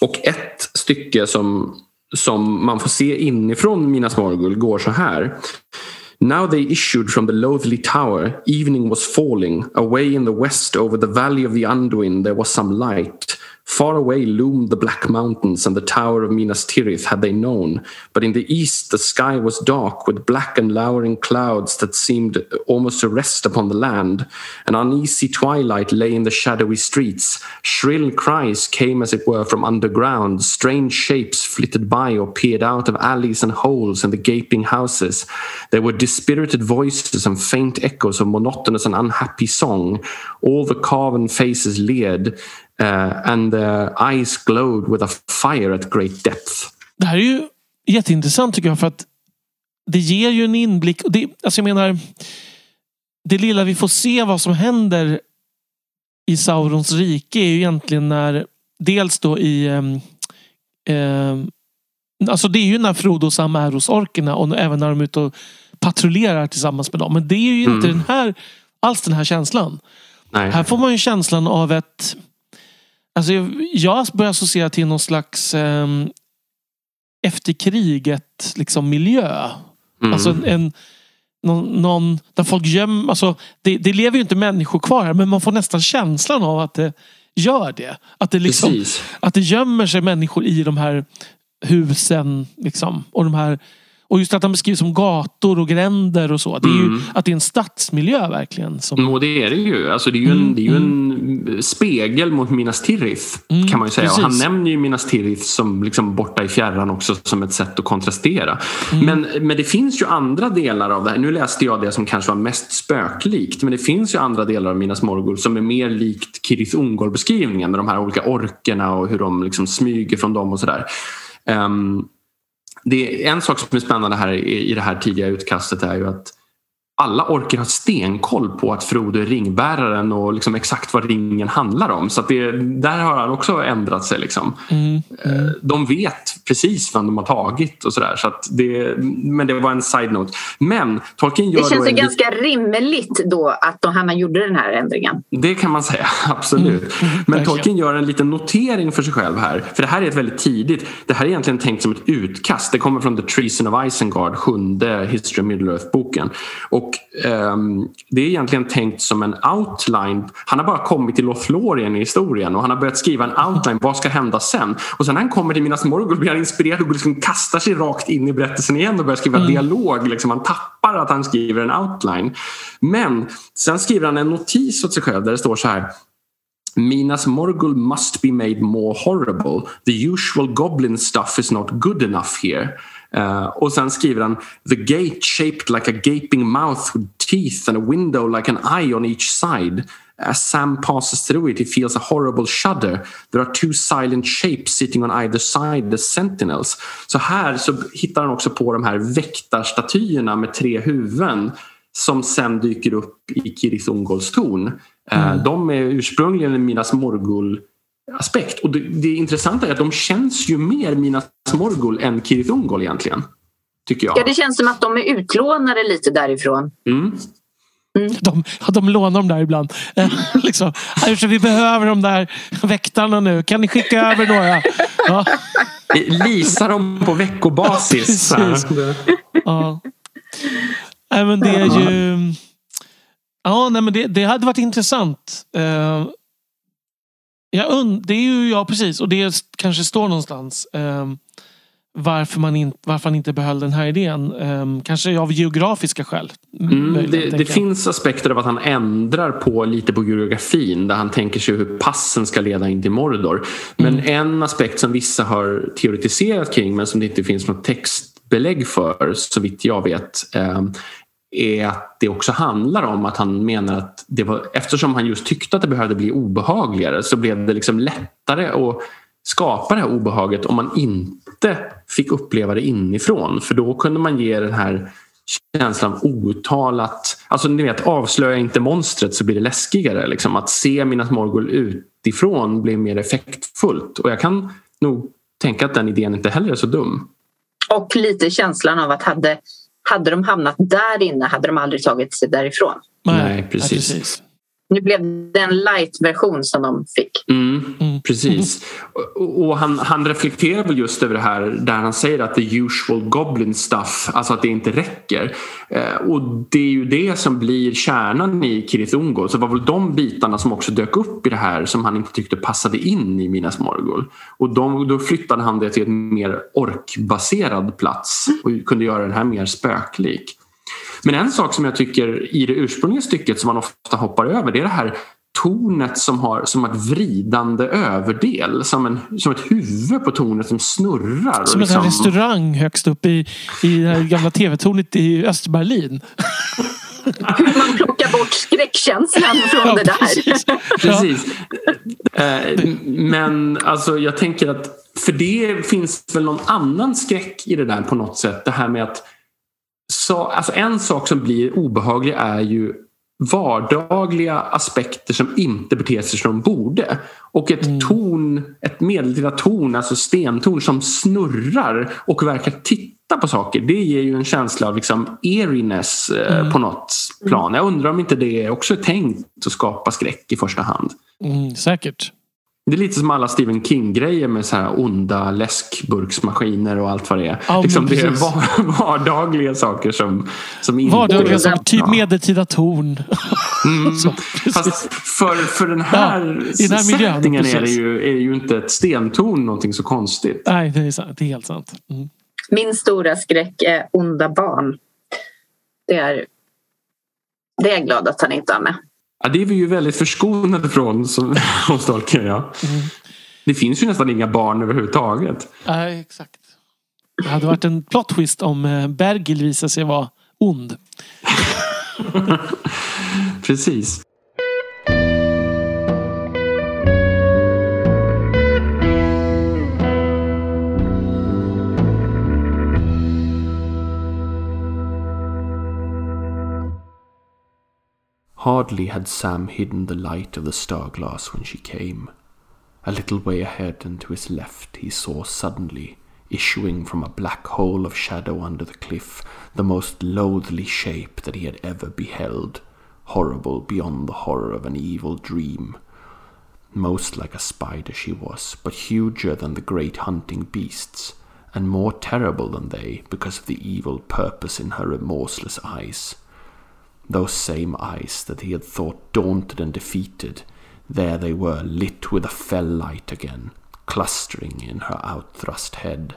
och ett stycke som, som man får se inifrån Minas Morgul går så här. Now they issued from the loathly tower. Evening was falling. Away in the west, over the valley of the Anduin, there was some light. Far away loomed the black mountains and the tower of Minas Tirith, had they known. But in the east, the sky was dark with black and lowering clouds that seemed almost to rest upon the land. An uneasy twilight lay in the shadowy streets. Shrill cries came, as it were, from underground. Strange shapes flitted by or peered out of alleys and holes in the gaping houses. There were dispirited voices and faint echoes of monotonous and unhappy song. All the carven faces leered, uh, and their eyes glowed with a fire at great depth. Det här är ju jätteintressant tycker jag för att det ger ju en inblick. Det, alltså jag menar, det lilla vi får se vad som händer i Saurons rike är ju egentligen när dels då i ehm, ehm, Alltså det är ju när Frodo och Sam är hos orkerna och även när de är ute och patrullerar tillsammans med dem. Men det är ju inte Mm. den här, alls den här känslan. Nej. Här får man ju känslan av ett... Alltså jag, börjar associera till någon slags um, efter kriget liksom, miljö. Mm. Alltså en, en, någon, någon, där folk gömmer... Alltså, det, det lever ju inte människor kvar här men man får nästan känslan av att det gör det. Att det, liksom, Precis. att det gömmer sig människor i de här husen. Liksom, och de här och just att de beskrivs som gator och gränder och så. Det är ju Mm. att det är en stadsmiljö verkligen. Som, Och det är det ju. Alltså det är ju en, Mm, det är en spegel mot Minas Tirith Mm, kan man ju säga. Han nämner ju Minas Tirith som liksom borta i fjärran också som ett sätt att kontrastera. Men, men det finns ju andra delar av det här. Nu läste jag det som kanske var mest spöklikt. Men det finns ju andra delar av Minas Morgul som är mer likt Kirith Ungol-beskrivningen med de här olika orkerna och hur de liksom smyger från dem och sådär. Ehm, det är en sak som är spännande här i, i det här tidiga utkastet är ju att alla orker har stenkoll på att Frodo är ringbäraren och liksom exakt vad ringen handlar om. Så att det, där har han också ändrat sig. Liksom. Mm, mm. De vet precis vem de har tagit och sådär. Så det, men det var en side-note. Men Tolkien gör Det känns ju en ganska rimligt då att de, han gjorde den här ändringen. Det kan man säga, absolut. Men Mm, verkligen. Tolkien gör en liten notering för sig själv här. För det här är ett väldigt tidigt. Det här är egentligen tänkt som ett utkast. Det kommer från The Treason of Isengard, sjunde History of Middle-earth-boken. Och ehm, det är egentligen tänkt som en outline. Han har bara kommit till Lothlorien i historien och han har börjat skriva en outline. Vad ska hända sen? Och sen när han kommer till Minas Morgul blir han inspirerad och liksom kastar sig rakt in i berättelsen igen och börjar skriva dialog. Liksom. Han tappar att han skriver en outline. Men sen skriver han en notis åt sig själv där det står så här Minas Morgul must be made more horrible. The usual goblin stuff is not good enough here. Eh, och sen skriver han The gate shaped like a gaping mouth with teeth and a window like an eye on each side. As Sam passes through it he feels a horrible shudder. There are two silent shapes sitting on either side the sentinels. Så här så hittar han också på de här väktarstatyerna med tre huvuden som sen dyker upp i Kirith Ungolls torn. Mm. De är ursprungligen en Minas Morgul aspekt. Och det, det intressanta är att de känns ju mer Minas Morgul än Kirith Ungol egentligen. Tycker jag. Ja, det känns som att de är utlånade lite därifrån. Mm. Mm. De, de lånar dem där ibland. liksom. Alltså, vi behöver de där väktarna nu. Kan ni skicka över några? Ja. Lisa dem på veckobasis. ja. Nej, men det är ju... Ja, nej, men det, det hade varit intressant. Uh, jag und, det är ju, ja precis, och det kanske står någonstans. Uh, varför, man in, varför han inte behöll den här idén. Um, kanske av geografiska skäl. Mm, det, det finns aspekter av att han ändrar på lite på geografin där han tänker sig hur passen ska leda in till Mordor. Men mm. en aspekt som vissa har teoretiserat kring men som det inte finns något textbelägg för så vitt jag vet um, är att det också handlar om att han menar att det var, eftersom han just tyckte att det behövde bli obehagligare så blev det liksom lättare att skapa det här obehaget om man inte fick uppleva det inifrån. För då kunde man ge den här känslan av outtalat... Alltså ni vet, avslöja inte monstret så blir det läskigare. Liksom. Att se Minas Morgul utifrån blir mer effektfullt. Och jag kan nog tänka att den idén inte heller är så dum. Och lite känslan av att hade, hade de hamnat där inne hade de aldrig tagit sig därifrån. Nej, Nej precis. Ja, precis. Nu blev det en light-version som de fick. Mm, mm. Precis. Och, och han, han, reflekterar väl just över det här där han säger att the usual goblin stuff, alltså att det inte räcker. Eh, och det är ju det som blir kärnan i Kirith Ungol. Så det var väl de bitarna som också dök upp i det här som han inte tyckte passade in i Minas Morgul. Och de, då flyttade han det till en mer orkbaserad plats och kunde göra den här mer spöklik. Men en sak som jag tycker i det ursprungliga stycket som man ofta hoppar över det är det här tornet som har som ett vridande överdel. Som, en, som ett huvud på tornet som snurrar. Som liksom... en restaurang högst upp i, i det här gamla tv-tornet i Östberlin. Hur man plockar bort skräckkänslan från ja, det där. Precis. precis. Eh, men alltså jag tänker att för det finns väl någon annan skräck i det där på något sätt. Det här med att så, alltså en sak som blir obehaglig är ju vardagliga aspekter som inte beter sig som de borde. Och ett mm. torn, ett medeltida torn, alltså stentorn som snurrar och verkar titta på saker. Det ger ju en känsla av liksom eeriness eh, mm. på något plan. Jag undrar om inte det också är tänkt att skapa skräck i första hand. Mm, säkert. Det är lite som alla Stephen King-grejer med så här onda läskburksmaskiner och allt vad det är. Ja, liksom det är vardagliga saker som, som inte... Vardagliga saker, typ medeltida torn. Mm. så, Fast för, för den här, ja, den här miljön, settingen är det, ju, är ju inte ett stentorn någonting så konstigt. Nej, det är, sant, det är helt sant. Mm. Min stora skräck är onda barn. Det är, det är jag glad att han inte har med. Ja, det är vi ju väldigt förskonade från hos Tolkien. Ja. Mm. Det finns ju nästan inga barn överhuvudtaget. Nej, exakt. Det hade varit en plot twist om eh, Bergil visade sig vara ond. Precis. Hardly had Sam hidden the light of the star glass when she came. A little way ahead and to his left he saw suddenly, issuing from a black hole of shadow under the cliff, the most loathly shape that he had ever beheld, horrible beyond the horror of an evil dream. Most like a spider she was, but huger than the great hunting beasts, and more terrible than they because of the evil purpose in her remorseless eyes. Those same eyes that he had thought daunted and defeated, there they were, lit with a fell light again, clustering in her outthrust head.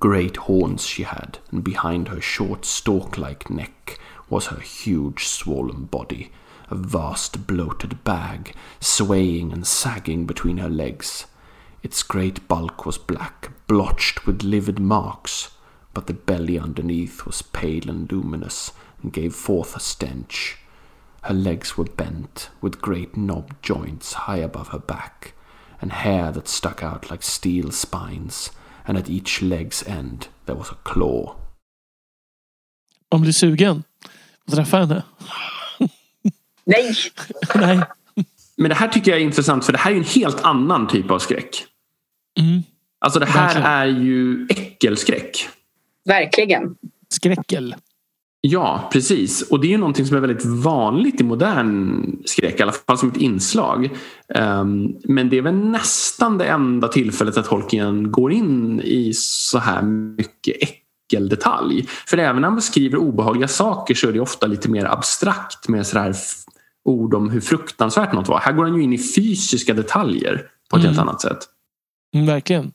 Great horns she had, and behind her short stalk like neck was her huge swollen body, a vast bloated bag, swaying and sagging between her legs. Its great bulk was black, blotched with livid marks, but the belly underneath was pale and luminous, and gave forth a stench. Her legs were bent, with great knob joints high above her back, and hair that stuck out like steel spines, and at each leg's end there was a claw. Man blir sugen att träffa henne. Nej! Nej. Men det här tycker jag är intressant för det här är en helt annan typ av skräck. Mm. Alltså det här Verkligen. är ju äckelskräck. Verkligen. Skräckel. Ja, precis. Och det är ju någonting som är väldigt vanligt i modern skräck, i alla fall som ett inslag. Ehm, men det är väl nästan det enda tillfället att Tolkien går in i så här mycket äckeldetalj. För även när man beskriver obehagliga saker så är det ofta lite mer abstrakt med sådär f- ord om hur fruktansvärt något var. Här går han ju in i fysiska detaljer på ett Mm. helt annat sätt. Mm, verkligen.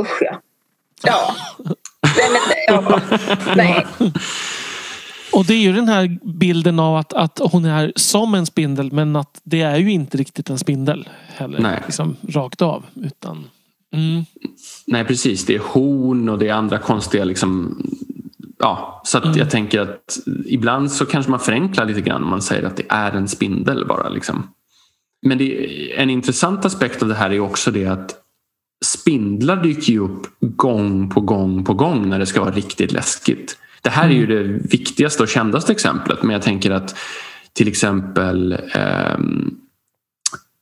Usch ja. Ja. Nej, men, ja. Nej. Och det är ju den här bilden av att, att hon är som en spindel men att det är ju inte riktigt en spindel heller. Nej. Liksom, rakt av. Utan, mm, Nej precis, det är horn och det är andra konstiga liksom Ja, så Mm. jag tänker att ibland så kanske man förenklar lite grann om man säger att det är en spindel bara. Liksom. Men det, en intressant aspekt av det här är också det att spindlar dyker ju upp gång på gång på gång när det ska vara riktigt läskigt. Det här är ju det viktigaste och kändaste exemplet men jag tänker att till exempel ehm,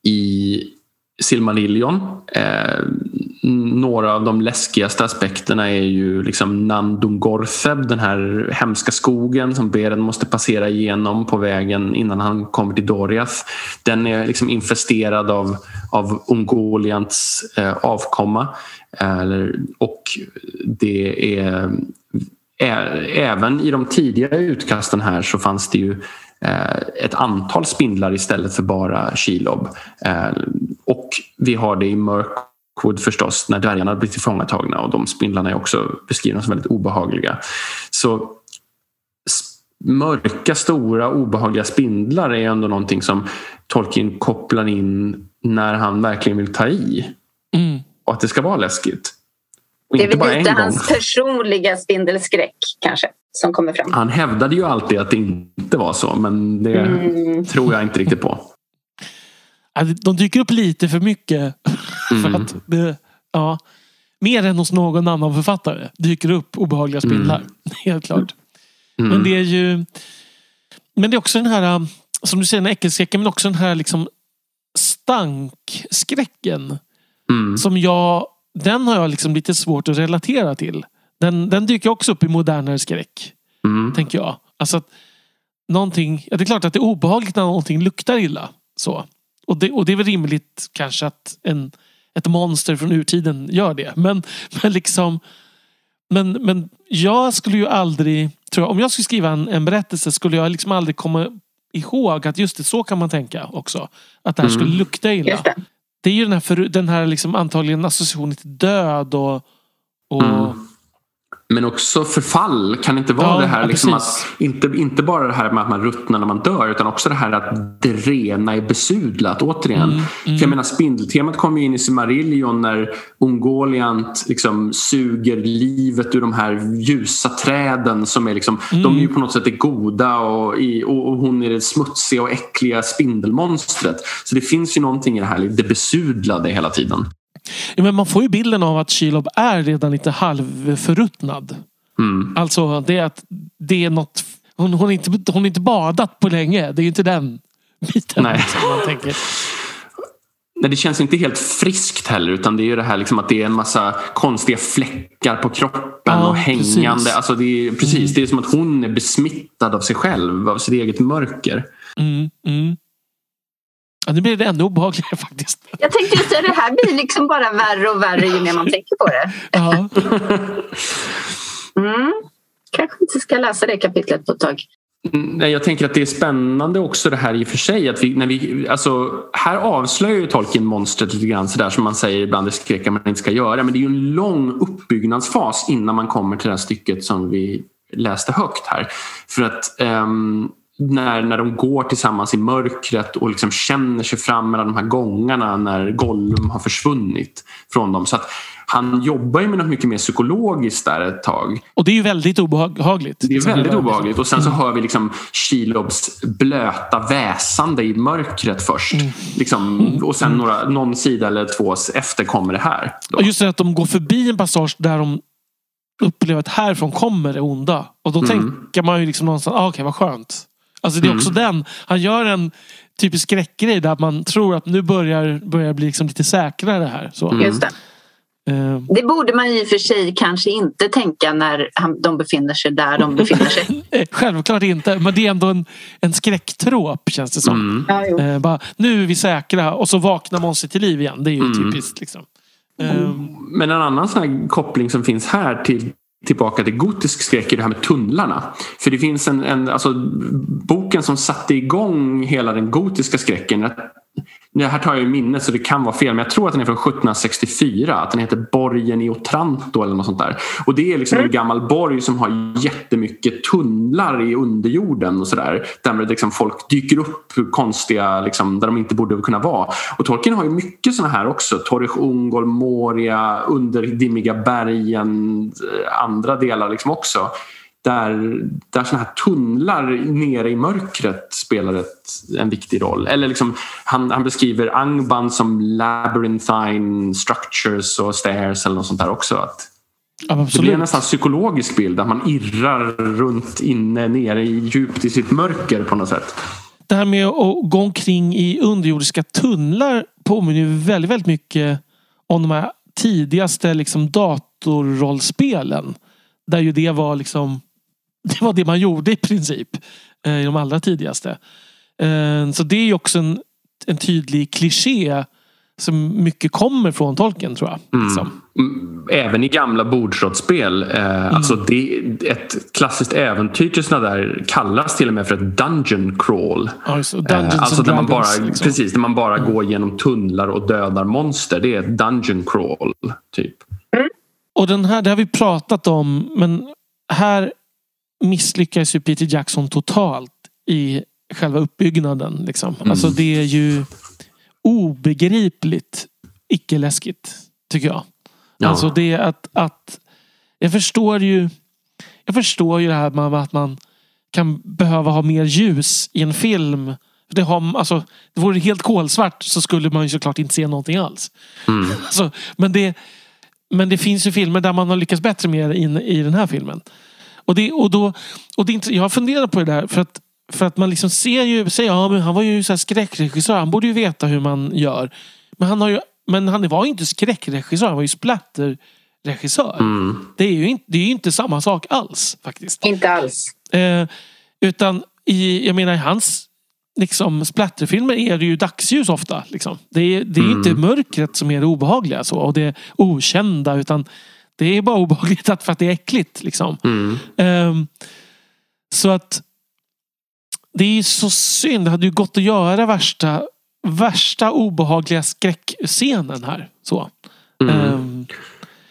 i Silmarillion. Eh, några av de läskigaste aspekterna är ju liksom Nandungortheb, den här hemska skogen som Beren måste passera igenom på vägen innan han kommer till Doriath. Den är liksom infesterad av, av Ungoliants eh, avkomma. Eh, och det är Även i de tidiga utkasten här så fanns det ju eh, ett antal spindlar istället för bara Shelob. Eh, Och vi har det i Mirkwood förstås när dvärgarna blir tillfångatagna och de spindlarna är också beskrivna som väldigt obehagliga. Så mörka, stora, obehagliga spindlar är ändå någonting som Tolkien kopplar in när han verkligen vill ta i mm. och att det ska vara läskigt. Och Det är inte bara väl en lite gång. hans personliga spindelskräck kanske som kommer fram. Han hävdade ju alltid att det inte var så men det Mm. tror jag inte riktigt på. Ja, De dyker upp lite för mycket. För Mm. att det, ja, mer än hos någon annan författare dyker upp obehagliga spindlar. Helt klart. Mm. Men det är ju... Men det är också den här, um, som du säger, den äckelskräcken, men också den här liksom stankskräcken. Mm. Som jag, den har jag liksom lite svårt att relatera till. Den, den dyker också upp i modernare skräck, Mm. tänker jag. Alltså att någonting, ja, det är klart att det är obehagligt när någonting luktar illa. Så. Och, det, och det är väl rimligt kanske att en, ett monster från urtiden gör det. Men, men liksom men, men jag skulle ju aldrig, tror jag, om jag skulle skriva en, en berättelse skulle jag liksom aldrig komma ihåg att just det, så kan man tänka också. Att det här Mm. skulle lukta illa. Det. Det är ju den här, för, den här liksom antagligen associationen till död och... och Mm. Men också förfall. Kan inte vara Ja, det här liksom att, inte, inte bara det här med att man ruttnar när man dör utan också det här att det rena är besudlat återigen. Mm, För jag menar spindeltemat kommer ju in i Silmarillion när Ungoliant liksom suger livet ur de här ljusa träden som är liksom, Mm. de är ju på något sätt det goda och, i, och, och hon är det smutsiga och äckliga spindelmonstret. Så det finns ju någonting i det här, det besudlade hela tiden. Ja, men man får ju bilden av att Shelob är redan lite halvförruttnad. Mm. Alltså det är att det är något... Hon, hon, har inte, hon har inte badat på länge. Det är ju inte den biten. Nej. Liksom, man tänker. Nej, det känns inte helt friskt heller utan det är ju det här liksom att det är en massa konstiga fläckar på kroppen Ja, och hängande. precis. Alltså det, är, precis, det är som att hon är besmittad av sig själv, av sitt eget mörker. Mm, mm. Ja, nu blir det ännu obehagligare faktiskt. Jag tänkte just det, det här blir liksom bara värre och värre ju mer man tänker på det. Ja. Mm. Kanske inte ska läsa det kapitlet på ett tag. Mm, Nej, jag tänker att det är spännande också det här i och för sig. Att vi, när vi, alltså, här avslöjar ju Tolkien monstret lite grann sådär som man säger ibland i skräck att man inte ska göra. Men det är ju en lång uppbyggnadsfas innan man kommer till det här stycket som vi läste högt här. För att ehm, när, när de går tillsammans i mörkret och liksom känner sig fram mellan de här gångarna när Gollum har försvunnit från dem. Så att han jobbar ju med något mycket mer psykologiskt där ett tag. Och det är ju väldigt obehagligt. Det är väldigt obehagligt. Och sen så hör vi liksom Shilobs blöta väsande i mörkret först. Liksom, och sen några, någon sida eller två efter kommer det här. Då. Och just det att de går förbi en passage där de upplever att härifrån kommer det onda. Och då tänker man ju liksom någonstans, ah, okej vad skönt. Alltså det är också den. Han gör en typisk skräckgrej där man tror att nu börjar, börjar bli liksom lite säkrare här. Så. Just det. Eh, det borde man i och för sig kanske inte tänka när de befinner sig där de befinner sig. självklart inte, men det är ändå en, en skräcktrop känns det som. Mm. Eh, bara, nu är vi säkra och så vaknar monstret till liv igen. Det är ju typiskt. Liksom. Eh, Men en annan sån här koppling som finns här till tillbaka till gotisk skräck i det här med tunnlarna. För det finns en, en alltså, boken som satte igång hela den gotiska skräcken. Det här tar jag i minnet så det kan vara fel men jag tror att den är från 1764. Att den heter Borgen i Otranto eller något sånt där. Och det är liksom en gammal borg som har jättemycket tunnlar i underjorden och sådär. Där liksom folk dyker upp konstiga, liksom, där de inte borde kunna vara. Och Tolkien har ju mycket såna här också. Torres Ungol, Moria, under dimmiga bergen, andra delar liksom också där, där såna här tunnlar nere i mörkret spelar ett, en viktig roll. Eller liksom, han, han beskriver Angban som labyrinthine structures och stairs eller något sånt där också. Att ja, det blir en nästan psykologisk bild att man irrar runt inne nere i, djupt i sitt mörker på något sätt. Det här med att gå omkring i underjordiska tunnlar påminner ju väldigt, väldigt mycket om de här tidigaste liksom, datorrollspelen. Där ju det var liksom det var det man gjorde i princip. eh, I de allra tidigaste. Eh, Så det är ju också en, en tydlig kliché som mycket kommer från tolken tror jag. Liksom. Mm, Även i gamla bordsrollspel. Eh, alltså det, ett klassiskt äventyr till såna där kallas till och med för ett dungeon crawl. Ja. Dungeons Eh, alltså and där man bara, liksom. precis, där man bara går genom tunnlar och dödar monster. Det är ett dungeon crawl. Typ. Och den här, det har vi pratat om. Men här misslyckas ju Peter Jackson totalt i själva uppbyggnaden. Liksom. Alltså det är ju obegripligt icke-läskigt. Tycker jag. Ja. Alltså det att, att jag förstår ju jag förstår ju det här med att man kan behöva ha mer ljus i en film. Det, har, alltså, det vore helt kolsvart så skulle man ju såklart inte se någonting alls. Alltså, men, det, men det finns ju filmer där man har lyckats bättre med det in, i den här filmen. Och det, och då, och det, jag har funderat på det där för att, för att man liksom ser ju, säger, ja men han var ju så här skräckregissör, han borde ju veta hur man gör. Men han, har ju, men han var ju inte skräckregissör, han var ju splatterregissör. Det är ju inte, det är ju inte samma sak alls faktiskt. Inte alls. Eh, utan i, jag menar i hans liksom, splatterfilmer är det ju dagsljus ofta. Liksom. Det är, det är inte mörkret som är det obehagliga så, och det okända utan det är bara obehagligt att, för att det är äckligt. Liksom. Ehm, så att det är så synd. Det hade ju gått att göra värsta, värsta obehagliga skräckscenen här. Så. Ehm,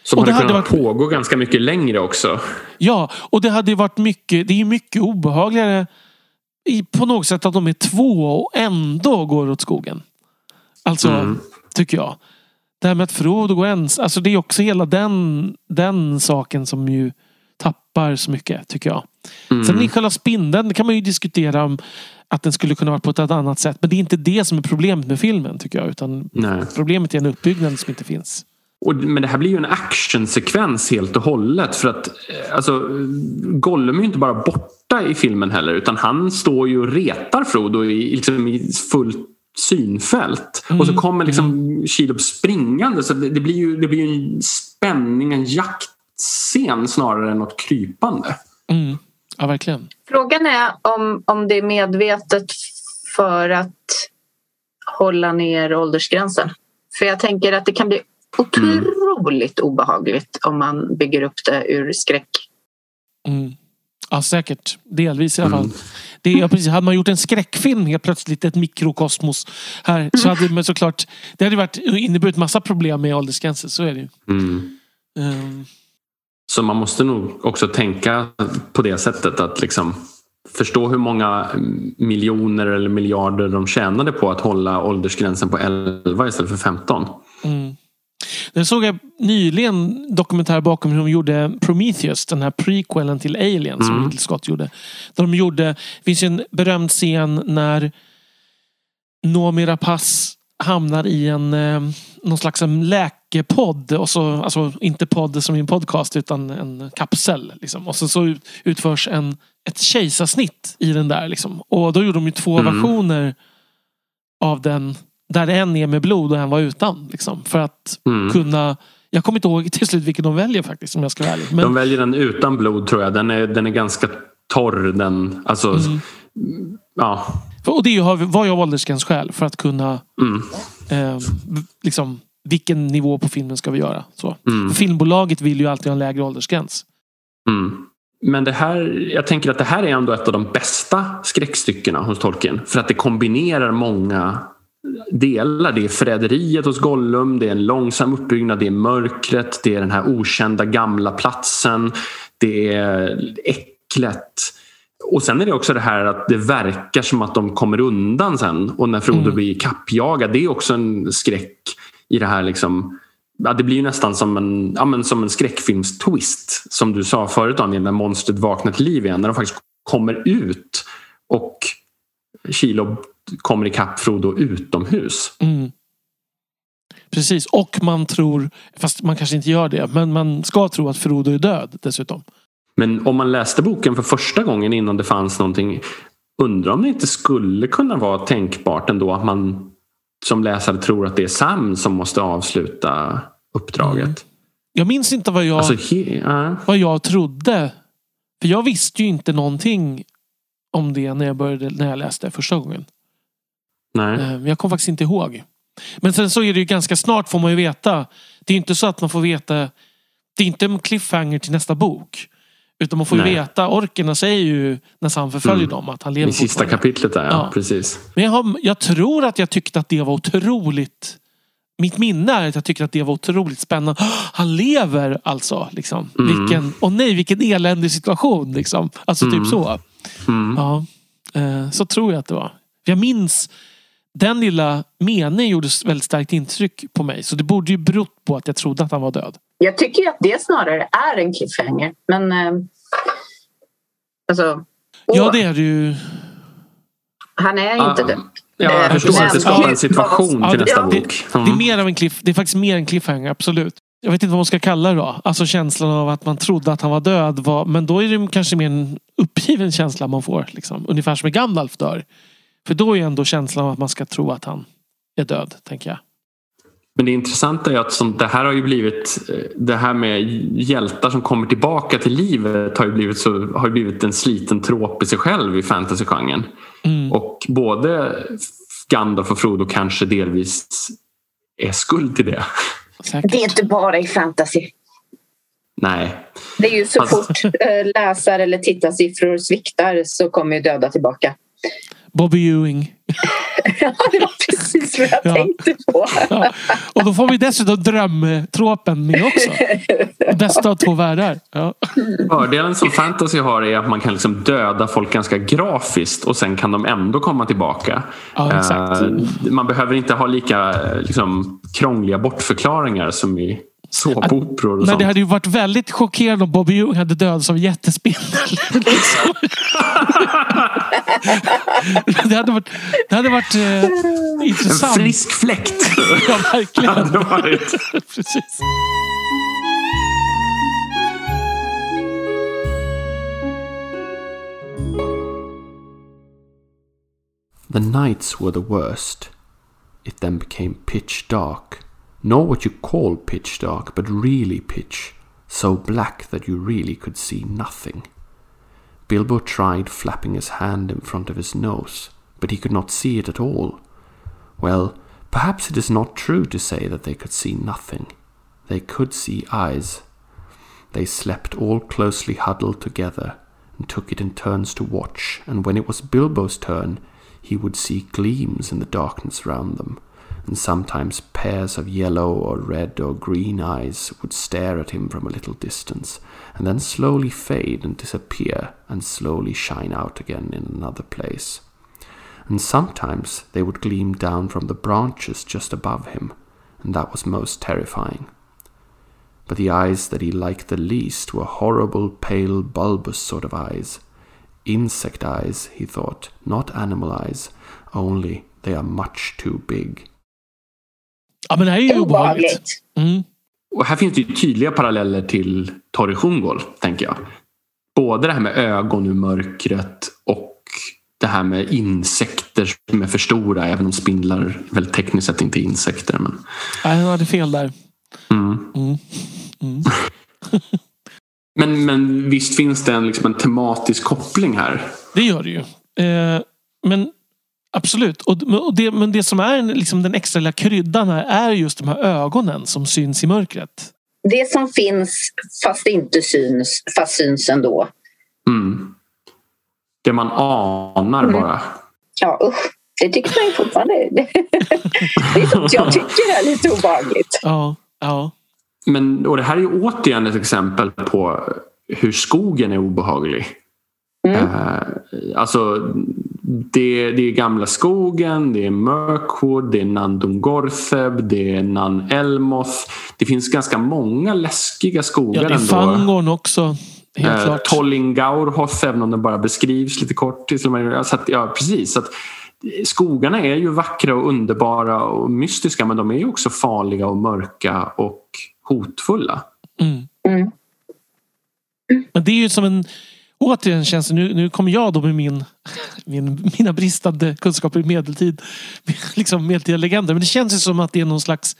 Som Och det hade hade kunnat varit- pågå ganska mycket längre också. Ja, och det hade ju varit mycket, det är ju mycket obehagligare i, på något sätt att de är två och ändå går åt skogen. Alltså, tycker jag. Det här med att Frodo går ensam, alltså det är också hela den, den saken som ju tappar så mycket, tycker jag. Sen i själva spindeln, kan man ju diskutera om att den skulle kunna vara på ett annat sätt. Men det är inte det som är problemet med filmen, tycker jag. Utan Nej. problemet är en uppbyggnad som inte finns. Och, men det här blir ju en actionsekvens helt och hållet. För att eh, alltså, Gollum är ju inte bara borta i filmen heller utan han står ju och retar Frodo i, liksom, i fullt synfält. Och så kommer liksom Shelob springande så det, det, blir ju, det blir ju en spänning, en jaktscen snarare än något krypande. Mm. Ja, verkligen. Frågan är om, om det är medvetet för att hålla ner åldersgränsen. För jag tänker att det kan bli otroligt obehagligt om man bygger upp det ur skräck. Mm. Ja, säkert. Delvis i alla fall. Det är, ja, precis. Hade man gjort en skräckfilm helt plötsligt, ett mikrokosmos här, så hade men såklart det hade varit inneburit massa problem med åldersgränser. Så är det ju. Ehm, Så man måste nog också tänka på det sättet att liksom förstå hur många miljoner eller miljarder de tjänade på att hålla åldersgränsen på 11 istället för 15. Den såg jag nyligen dokumentär bakom hur de gjorde Prometheus, den här prequelen till Alien som Mm. Ridley Scott gjorde. Där de gjorde, det finns en berömd scen när Noomi Rapace hamnar i en eh, någon slags en läkepodd. Och så, alltså inte podd som i en podcast utan en kapsel. Liksom. Och så, så ut- utförs en, ett kejsarsnitt i den där. Liksom. Och då gjorde de ju två Mm. versioner av den. Där en är med blod och en var utan. Liksom, för att Mm. kunna... Jag kommer inte ihåg till slut vilken de väljer faktiskt om jag ska vara ärlig. Men, De väljer den utan blod tror jag. Den är, den är ganska torr. Den, alltså, Mm. ja. och det var ju av åldersgränsskäl för att kunna... Mm. Eh, liksom, vilken nivå på filmen ska vi göra? Så. Mm. Filmbolaget vill ju alltid ha en lägre åldersgräns. Mm. Men det här, jag tänker att det här är ändå ett av de bästa skräckstyckena hos Tolkien. För att det kombinerar många delar. Det är förräderiet hos Gollum, det är en långsam uppbyggnad, det är mörkret, det är den här okända gamla platsen, det är äcklet. Och sen är det också det här att det verkar som att de kommer undan sen och när Frodo Mm. blir kappjagad. Det är också en skräck i det här liksom Ja, det blir ju nästan som en, ja, men som en skräckfilmstwist. Som du sa förut Daniel, när monstret vaknar till liv igen. När de faktiskt kommer ut och Kilo kommer ikapp Frodo utomhus. Mm. Precis, och man tror, fast man kanske inte gör det, men man ska tro att Frodo är död dessutom. Men om man läste boken för första gången innan det fanns någonting. Undrar om det inte skulle kunna vara tänkbart ändå att man som läsare tror att det är Sam som måste avsluta uppdraget. Mm. Jag minns inte vad jag, Alltså, he, ja. vad jag trodde. För jag visste ju inte någonting om det när jag, började, när jag läste första gången. Nej. Eh, Jag kommer faktiskt inte ihåg. Men sen så är det ju ganska snart får man ju veta. Det är inte så att man får veta. Det är inte en cliffhanger till nästa bok. Utan man får ju Nej. veta. Orkerna säger ju när Sam förföljer Mm. dem att han lever I sista kapitlet där, ja. Ja. Precis. Men jag, har, jag tror att jag tyckte att det var otroligt. Mitt minne är att jag tyckte att det var otroligt spännande. Han lever alltså. Liksom. Mm. Vilken, åh nej, vilken eländig situation. Liksom. Alltså Mm. typ så. Mm. Ja, eh, så tror jag att det var. Jag minns den lilla meningen gjorde väldigt starkt intryck på mig. Så det borde ju berott på att jag trodde att han var död. Jag tycker ju att det snarare är en cliffhanger. Men eh, alltså, Ja, åh, det är det ju. han är Ah, inte död. Ja, jag Eh, förstår men att det skapar en situation vad- till nästa Ja, bok. Det är, Mm. mer av en cliff, det är faktiskt mer en cliffhanger, absolut. Jag vet inte vad man ska kalla det då. Alltså känslan av att man trodde att han var död. Var, men då är det kanske mer en uppgiven känsla man får. Liksom. Ungefär som när Gandalf dör. För då är ändå känslan att man ska tro att han är död, tänker jag. Men det intressanta är att det här har ju blivit eh, det här med hjältar som kommer tillbaka till livet har ju blivit, så, har ju blivit en sliten trop i sig själv i fantasygenren. Mm. Och både Gandalf och Frodo kanske delvis är skuld till det. Säkert. Det är inte bara i fantasy. Nej, Det är ju så Fast- fort eh, läsar eller tittarsiffror sviktar så kommer ju döda tillbaka. Bobby Ewing. Ja, det var precis vad jag Ja. tänkte på. Ja. Och då får vi dessutom drömtropen med också. Bästa av två världar. Ja. fördelen som fantasy har är att man kan liksom döda folk ganska grafiskt och sen kan de ändå komma tillbaka. Ja, exakt. Eh, Man behöver inte ha lika eh, liksom, krångliga bortförklaringar som i såpoperor och sånt. det hade ju varit väldigt chockerande om Bobby Ewing hade dödats av jättespindel. Liksom. det hade varit, det hade varit eh, En intressant. frisk fläkt Ja, verkligen. hade det varit. Precis. The nights were the worst. It then became pitch dark. Not what you call pitch dark, but really pitch, so black that you really could see nothing. Bilbo tried flapping his hand in front of his nose, but he could not see it at all. Well, perhaps it is not true to say that they could see nothing. They could see eyes. They slept all closely huddled together and took it in turns to watch, and when it was Bilbo's turn, he would see gleams in the darkness round them, and sometimes pairs of yellow or red or green eyes would stare at him from a little distance, and then slowly fade and disappear and slowly shine out again in another place. And sometimes they would gleam down from the branches just above him, and that was most terrifying. But the eyes that he liked the least were horrible, pale, bulbous sort of eyes. Insect eyes, he thought, not animal eyes, only they are much too big. Ja, men det här är ju obehagligt. Mm. Och här finns det ju tydliga paralleller till Torre Sjungol, tänker jag. Både det här med ögon ur mörkret och det här med insekter som är för stora, även om spindlar väl tekniskt sett inte är insekter. Men... Nej, han hade fel där. Mm. Mm. Mm. Men, men visst finns det en, liksom en tematisk koppling här? Det gör det ju. Eh, men absolut. Och, och det, men det som är liksom den extra lilla kryddan här är just de här ögonen som syns i mörkret. Det som finns fast inte syns, fast syns ändå. Mm. Det man anar Mm. bara. Ja, usch. Det tycker man ju fortfarande. Det är sånt jag tycker är lite obehagligt. Ja, ja. Men, och det här är ju återigen ett exempel på hur skogen är obehaglig. Mm. Eh, alltså, det, det är gamla skogen, det är Mirkwood, det är Nandungortheb, det är Nan Elmoth. Det finns ganska många läskiga skogar ja det är ändå. Fangorn också. Helt Eh, klart. Tollingaurhoth, även om den bara beskrivs lite kort. Så att, ja, precis. Så att, skogarna är ju vackra och underbara och mystiska men de är ju också farliga och mörka och hotfulla. Mm. Mm. Men det är ju som en... Återigen känns det, nu, nu kommer jag då med min, min, mina bristande kunskaper i medeltid. Liksom medeltida legender. Men det känns ju som att det är någon slags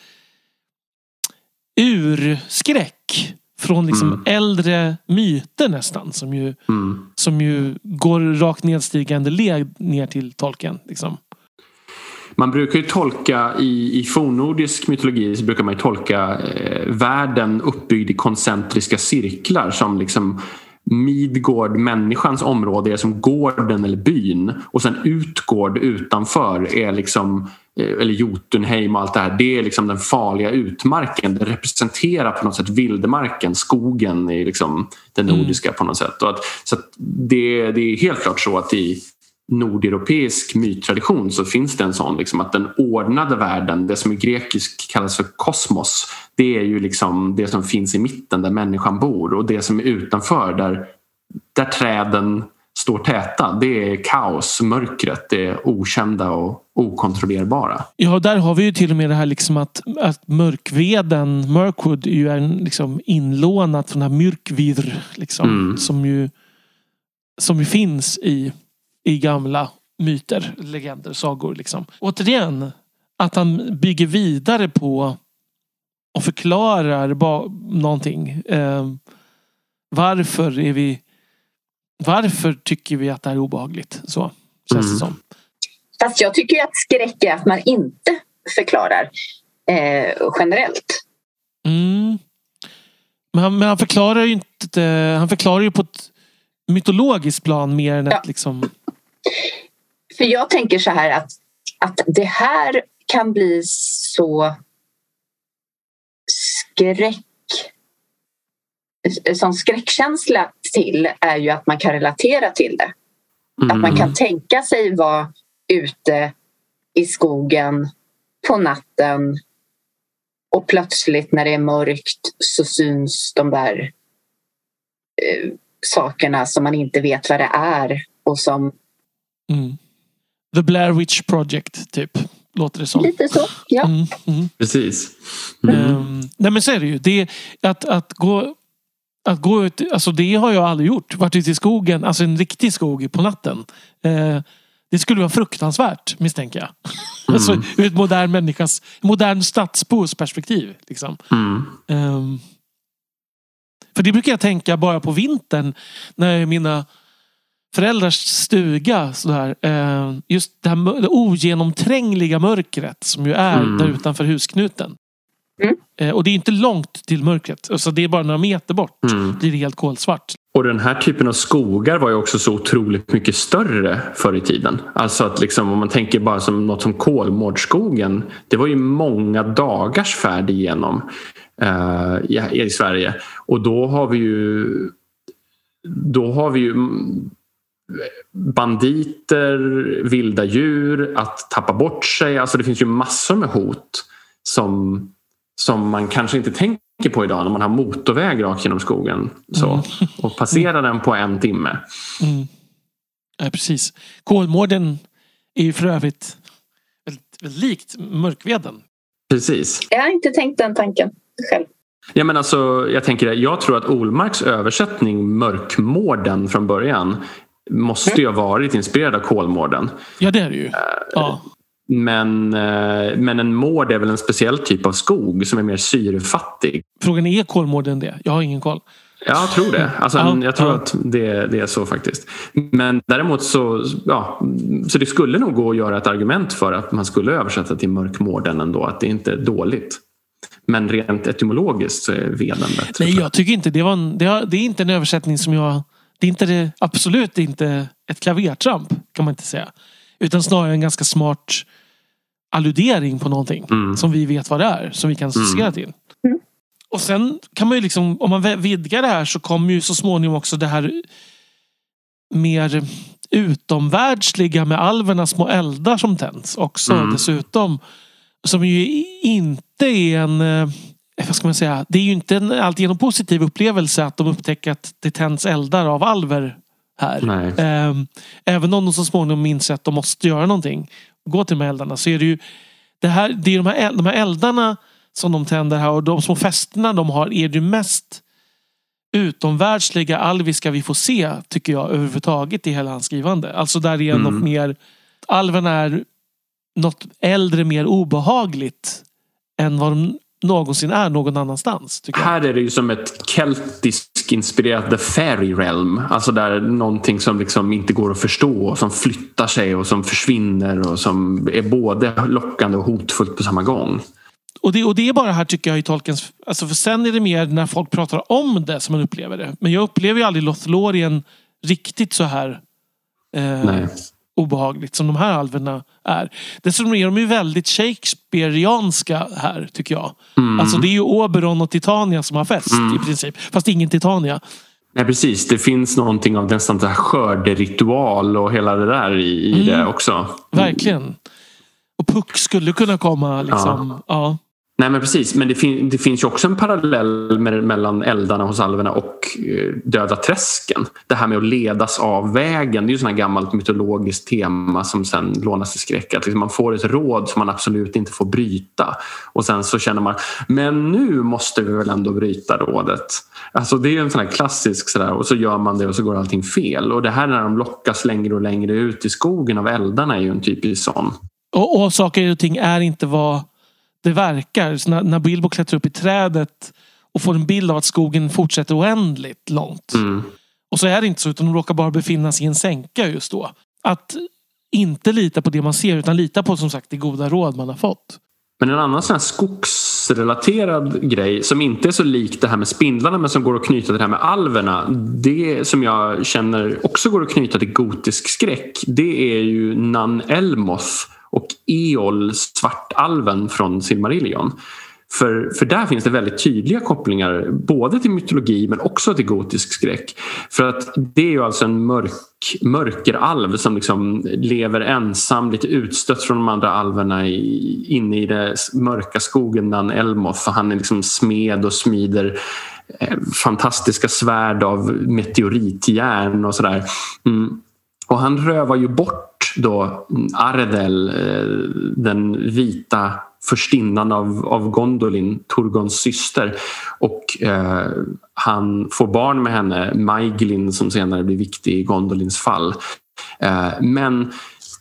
urskräck. Från liksom Mm. äldre myter nästan. Som ju, Mm. som ju går rakt nedstigande led ner till tolken. Liksom. Man brukar ju tolka i, i fornnordisk mytologi så brukar man ju tolka eh, världen uppbyggd i koncentriska cirklar som liksom Midgård, människans område, är som gården eller byn och sen Utgård utanför är liksom eh, eller Jotunheim och allt det här, det är liksom den farliga utmarken. Det representerar på något sätt vildmarken, skogen i liksom det Mm. nordiska på något sätt. Att, så att det, det är helt klart så att i nordeuropeisk myttradition så finns det en sån liksom att den ordnade världen, det som i grekisk kallas för kosmos, det är ju liksom det som finns i mitten där människan bor och det som är utanför där, där träden står täta, det är kaos, mörkret, det är okända och okontrollerbara. Ja, där har vi ju till och med det här liksom att, att mörkveden, Mirkwood, ju är liksom inlånat från den här myrkvirr. Liksom, Mm. som, ju, som ju finns i, i gamla myter, legender, sagor. Liksom. Återigen, att han bygger vidare på och förklarar ba, någonting. Eh, varför är vi varför tycker vi att det här är obehagligt? Så känns Mm. det som. Fast jag tycker att skräck är att man inte förklarar eh, generellt. Mm. Men, han, men han förklarar ju inte... Han förklarar ju på ett mytologiskt plan mer än Ja. ett liksom... För jag tänker så här att, att det här kan bli så skräck som skräckkänsla till är ju att man kan relatera till det. Att man kan tänka sig vara ute i skogen på natten och plötsligt när det är mörkt så syns de där eh, sakerna som man inte vet vad det är och som Mm. The Blair Witch Project, typ. Låter det som. lite så. Ja. Mm, mm. Precis. Ehm, nej men så är det ju. Det, att, att gå, att gå ut, alltså det har jag aldrig gjort. Varit ute i skogen, alltså en riktig skog på natten. Eh, det skulle vara fruktansvärt misstänker jag. Alltså ur ett modern människas, modern stadsbos perspektiv. Liksom. Mm. Ehm, för det brukar jag tänka bara på vintern. När mina föräldrars stuga. Sådär, eh, just det här det ogenomträngliga mörkret som ju är Mm. där utanför husknuten. Mm. Eh, och det är inte långt till mörkret. Alltså det är bara några meter bort. Mm. blir det helt kolsvart. Och den här typen av skogar var ju också så otroligt mycket större förr i tiden. Alltså att liksom, om man tänker bara som något som Kolmårdsskogen. Det var ju många dagars färd igenom eh, i, i Sverige. Och då har vi ju då har vi ju banditer, vilda djur, att tappa bort sig. Alltså det finns ju massor med hot som, som man kanske inte tänker på idag när man har motorväg rakt genom skogen. Så, mm. Och passerar den på en timme. Mm. Ja, precis. Kolmården är ju för övrigt väldigt, väldigt likt Mörkveden. Precis. Jag har inte tänkt den tanken själv. Ja, men alltså, jag, tänker, jag tror att Olmarks översättning Mörkmården från början måste ju ha varit inspirerad av Kolmården. Ja, det är det ju. Ja. Men, eh, men en mård är väl en speciell typ av skog som är mer syrefattig. Frågan är, är Kolmården det? Jag har ingen koll. Jag tror det. Alltså, ja, jag tror ja. att det, det, är så faktiskt. Men däremot så, ja, så det skulle nog gå att göra ett argument för att man skulle översätta till mörkmården ändå. Att det inte är dåligt. Men rent etymologiskt så är veden bättre. Nej, jag tycker inte det var en, det, är inte en översättning som jag... Det är inte det, absolut inte ett klavertramp kan man inte säga. Utan snarare en ganska smart alludering på någonting mm. som vi vet vad det är. Som vi kan associera mm. till. Och sen kan man ju liksom, om man vidgar det här så kommer ju så småningom också det här mer utomvärldsliga med alverna små eldar som tänds också mm. dessutom. Som ju inte är en eh, vad ska man säga? Det är ju inte en alltigenom positiv upplevelse att de upptäcker att det tänds eldar av alver här. Nej. Ehm, även om de så småningom inser att de måste göra någonting. Gå till de här eldarna så är det ju det, här, det är de, här, de här eldarna som de tänder här och de små festerna de har är det mest utomvärldsliga alviska vi får se tycker jag överhuvudtaget i hela hans skrivande. Alltså där är mm. något mer Alven är något äldre mer obehagligt än vad de någonsin är någon annanstans. Här är det ju som ett keltisk inspirerat The Fairy Realm. Alltså där någonting som liksom inte går att förstå som flyttar sig och som försvinner och som är både lockande och hotfullt på samma gång. Och det, och det är bara här tycker jag i Tolkiens... Alltså för sen är det mer när folk pratar om det som man upplever det. Men jag upplever ju aldrig Lothlorien riktigt så här. Eh, Nej obehagligt som de här alverna är. Dessutom är de ju väldigt Shakespeareanska här tycker jag. Mm. Alltså det är ju Oberon och Titania som har fest mm. i princip. Fast ingen Titania. Nej precis, det finns någonting av nästan här skörderitual och hela det där i, i mm. det också. Verkligen. Och Puck skulle kunna komma liksom. Ja. ja. Nej men precis, men det, fin det finns ju också en parallell med, mellan eldarna hos alverna och eh, Döda träsken. Det här med att ledas av vägen, det är ju ett gammalt mytologiskt tema som sen lånas till skräck. Att liksom man får ett råd som man absolut inte får bryta och sen så känner man, men nu måste vi väl ändå bryta rådet. Alltså det är en sån här klassisk sådär och så gör man det och så går allting fel. Och det här när de lockas längre och längre ut i skogen av eldarna är ju en typisk sån. Och, och saker och ting är inte vad det verkar. Så när, när Bilbo klättrar upp i trädet och får en bild av att skogen fortsätter oändligt långt. Mm. Och så är det inte så utan de råkar bara befinna sig i en sänka just då. Att inte lita på det man ser utan lita på som sagt det goda råd man har fått. Men en annan sån här skogsrelaterad grej som inte är så lik det här med spindlarna men som går att knyta till det här med alverna. Det som jag känner också går att knyta till gotisk skräck det är ju Nan Elmoth och Eol, svartalven från Silmarillion. För, för där finns det väldigt tydliga kopplingar både till mytologi men också till gotisk skräck. För att det är ju alltså en mörk, mörkeralv som liksom lever ensam, lite utstött från de andra alverna i, inne i den mörka skogen bland Elmoth. Och han är liksom smed och smider eh, fantastiska svärd av meteoritjärn och sådär. Mm. Och han rövar ju bort då mm, Ardel, eh, den vita förstinnan av, av Gondolin, Turgons syster. Och eh, han får barn med henne, Maiglin som senare blir viktig i Gondolins fall. Eh, men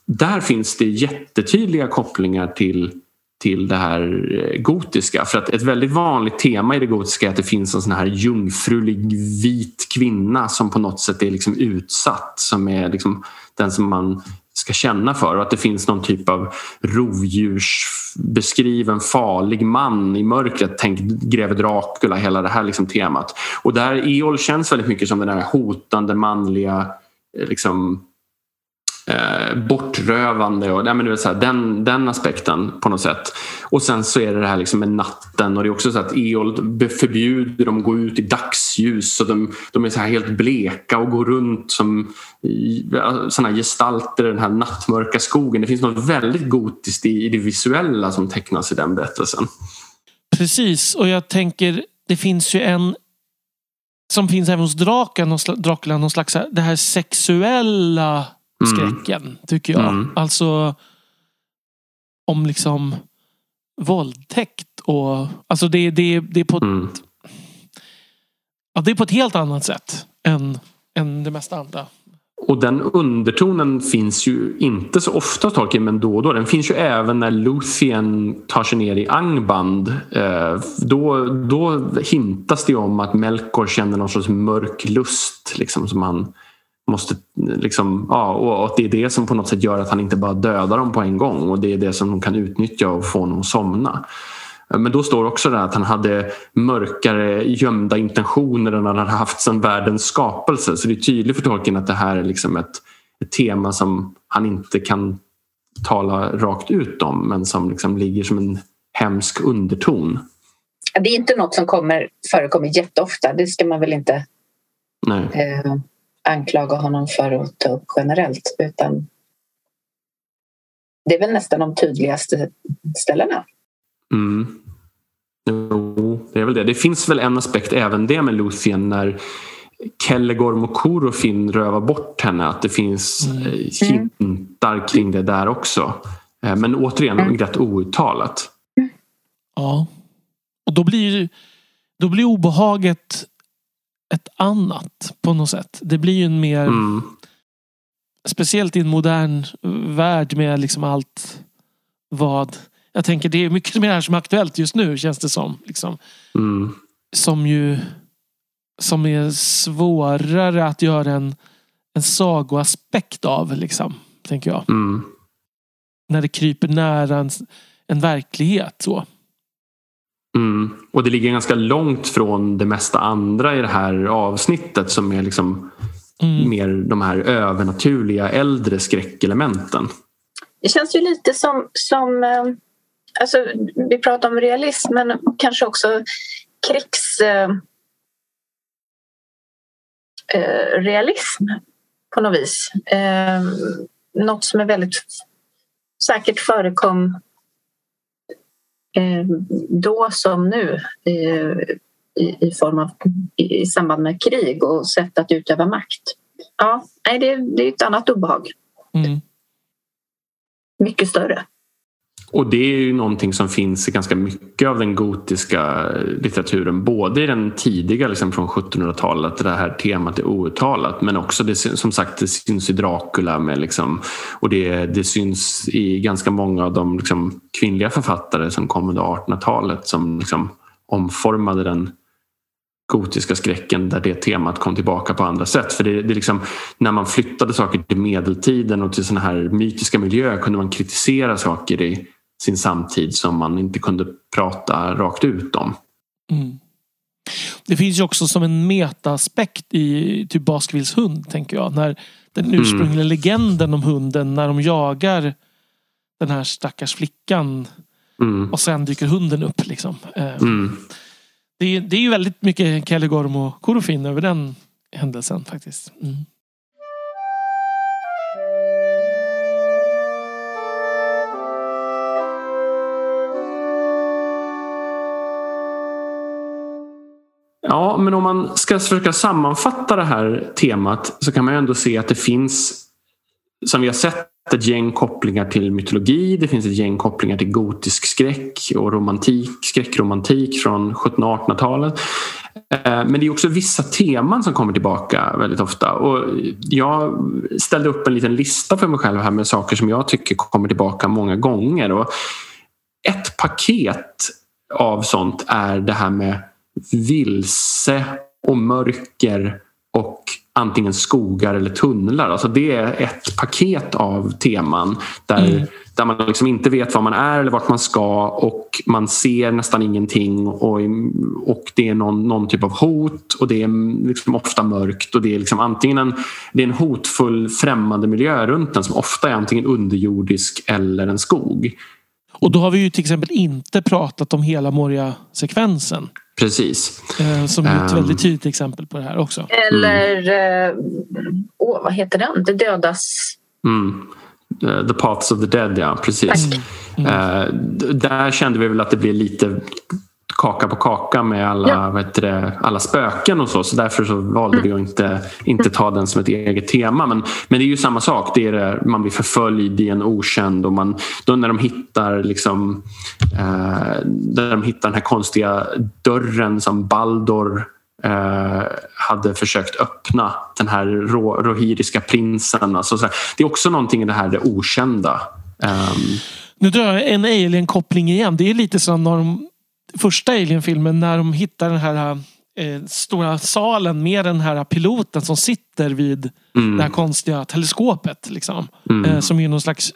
där finns det jättetydliga kopplingar till till det här eh, gotiska. För att ett väldigt vanligt tema i det gotiska är att det finns en sån här jungfrulig vit kvinna som på något sätt är liksom utsatt. Som är liksom den som man ska känna för och att det finns någon typ av rovdjursbeskriven farlig man i mörkret. Tänk greve Dracula, hela det här liksom temat. Och där Eol känns väldigt mycket som den här hotande manliga eh, liksom, eh, bortrövande och nej, men du vet, så här, den, den aspekten på något sätt. Och sen så är det det här liksom med natten och det är också så att Eol förbjuder dem att gå ut i dagsljus så de, de är så här helt bleka och går runt som sådana gestalter i den här nattmörka skogen. Det finns något väldigt gotiskt i, i det visuella som tecknas i den berättelsen. Precis, och jag tänker det finns ju en som finns även hos Draken, Dracula, någon slags det här sexuella skräcken, mm. tycker jag. Mm. Alltså om liksom våldtäkt och... Alltså det, det, det är på mm. ett, ja, det är på ett helt annat sätt än, än det mesta andra. Och den undertonen finns ju inte så ofta Tolkien men då och då. Den finns ju även när Luthien tar sig ner i Angband. Eh, då, då hintas det om att Melkor känner någon sorts mörk lust liksom, som han måste liksom, ja, och att det är det som på något sätt gör att han inte bara dödar dem på en gång och det är det som de kan utnyttja och få honom att somna. Men då står också det att han hade mörkare gömda intentioner än han hade haft sedan världens skapelse. Så det är tydligt för Tolkien att det här är liksom ett, ett tema som han inte kan tala rakt ut om men som liksom ligger som en hemsk underton. Det är inte något som kommer förekommer jätteofta, det ska man väl inte Nej. Eh, anklaga honom för att ta upp generellt utan det är väl nästan de tydligaste ställena. Mm. Jo, det är väl det. Det finns väl en aspekt även det med Luthien när Kellegorm och Korofin rövar bort henne. Att det finns mm. Eh, hintar kring det där också. Eh, men återigen mm. rätt outtalat. Ja. Och då blir, då blir obehaget ett annat på något sätt. Det blir ju en mer... Mm. Speciellt i en modern värld med liksom allt vad... Jag tänker det är mycket mer som är aktuellt just nu känns det som. Liksom. Mm. Som ju... Som är svårare att göra en, en sagoaspekt av. Liksom, tänker jag. Mm. När det kryper nära en, en verklighet. så. Mm. Och det ligger ganska långt från det mesta andra i det här avsnittet som är liksom mm. mer de här övernaturliga äldre skräckelementen. Det känns ju lite som, som eh, alltså, vi pratar om realism men kanske också krigs eh, eh, realism på något vis. Eh, något som är väldigt säkert förekom då som nu eh, i, i form av i, samband med krig och sätt att utöva makt. Ja, nej, det, det är ett annat obehag. Mm. Mycket större. Och det är ju någonting som finns i ganska mycket av den gotiska eh, litteraturen. Både i den tidiga liksom från 1700-talet, det här temat är outtalat. Men också det, som sagt, det syns i Dracula. Med liksom, och det, det syns i ganska många av de liksom, kvinnliga författare som kom under 1800-talet som liksom, omformade den gotiska skräcken där det temat kom tillbaka på andra sätt. För det, det liksom, när man flyttade saker till medeltiden och till såna här mytiska miljöer kunde man kritisera saker i sin samtid som man inte kunde prata rakt ut om. Mm. Det finns ju också som en metaaspekt i typ Baskervilles hund, tänker jag. När den mm. ursprungliga mm. legenden om hunden, när de jagar den här stackars flickan mm. och sen dyker hunden upp. Liksom. Eh, mm. Det, är, det är ju väldigt mycket Kellegorm och Korofin över den händelsen faktiskt. Ja, men om man ska försöka sammanfatta det här temat så kan man ändå se att det finns, som vi har sett, ett gäng kopplingar till mytologi. Det finns ett gäng kopplingar till gotisk skräck och romantik, skräckromantik från 1700 1800-talet. Eh, men det är också vissa teman som kommer tillbaka väldigt ofta. Och jag ställde upp en liten lista för mig själv här med saker som jag tycker kommer tillbaka många gånger. Och ett paket av sånt är det här med vilse och mörker och antingen skogar eller tunnlar. Alltså det är ett paket av teman där, mm. där man liksom inte vet var man är eller vart man ska och man ser nästan ingenting och, och det är någon, någon typ av hot och det är liksom ofta mörkt och det är liksom antingen en, det är en hotfull främmande miljö runt den som ofta är antingen underjordisk eller en skog. Och då har vi ju till exempel inte pratat om hela Moria-sekvensen. Precis. Eh, som är ett um, väldigt tydligt exempel på det här också. Eller, mm. oh, vad heter den? Det dödas... Mm. The Paths of the Dead, ja precis. Mm. Uh, där kände vi väl att det blev lite kaka på kaka med alla, ja. vet det, alla spöken och så. Så därför så valde mm. vi att inte, inte ta den som ett eget tema. Men, men det är ju samma sak. Det är det, man blir förföljd i en okänd och man, då när de hittar liksom, eh, när de hittar den här konstiga dörren som Baldor eh, hade försökt öppna. Den här ro, rohiriska prinsen. Alltså, så det är också någonting i det här det okända. Um, nu drar jag en alien-koppling igen. Det är lite som när de första Alien-filmen när de hittar den här eh, stora salen med den här piloten som sitter vid mm. det här konstiga teleskopet. Liksom. Mm. Eh, som är någon slags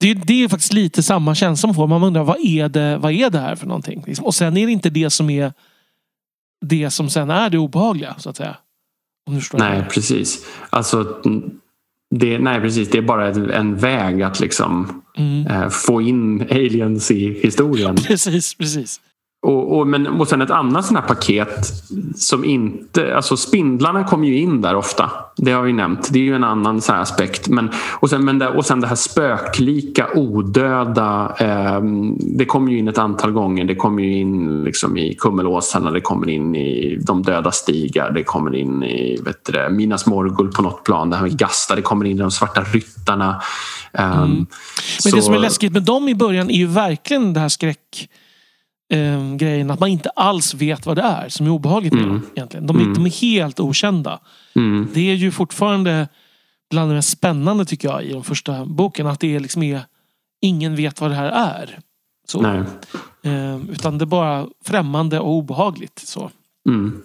det, det är faktiskt lite samma känsla man får. Man undrar vad är det, vad är det här för någonting? Liksom. Och sen är det inte det som är det som sen är det obehagliga så att säga. nej, precis. Alltså, det, nej, precis. Det är bara en väg att liksom mm. eh, få in aliens i historien. precis, precis. Och, och, men, och sen ett annat sånt här paket som inte... Alltså spindlarna kommer ju in där ofta. Det har vi nämnt. Det är ju en annan så aspekt. Men, och, sen, men det, och sen det här spöklika, odöda. Eh, det kommer ju in ett antal gånger. Det kommer ju in liksom i Kummelåsarna, det kommer in i De döda stigar. Det kommer in i vet du, Minas Morgul på något plan. Det här med Gasta. Det kommer in i De svarta ryttarna. Eh, mm. Men så... det som är läskigt med dem i början är ju verkligen det här skräck eh, grejen att man inte alls vet vad det är som är obehagligt med mm. Egentligen. De, är, mm. de är helt okända. Mm. Det är ju fortfarande bland det mest spännande tycker jag i de första boken. Att det är liksom är, ingen vet vad det här är. Så. Eh, utan det är bara främmande och obehagligt. Så. Mm.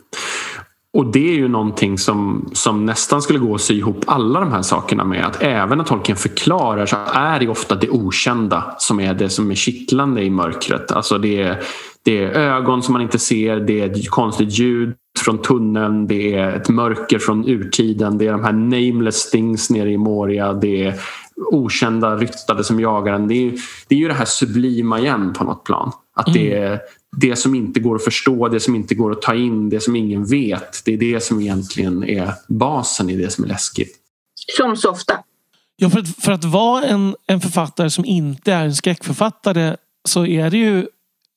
Och det är ju någonting som, som nästan skulle gå att sy ihop alla de här sakerna med. Att även när Tolkien förklarar så är det ofta det okända som är det som är kittlande i mörkret. Alltså det är, det är ögon som man inte ser, det är ett konstigt ljud från tunneln, det är ett mörker från urtiden, det är de här nameless things nere i Moria, det är okända ryttare som jagar en. Det är, det är ju det här sublima igen på något plan. Att det mm. är, det som inte går att förstå, det som inte går att ta in, det som ingen vet. Det är det som egentligen är basen i det som är läskigt. Som så ofta. Ja, för att, för att vara en, en författare som inte är en skräckförfattare så är det ju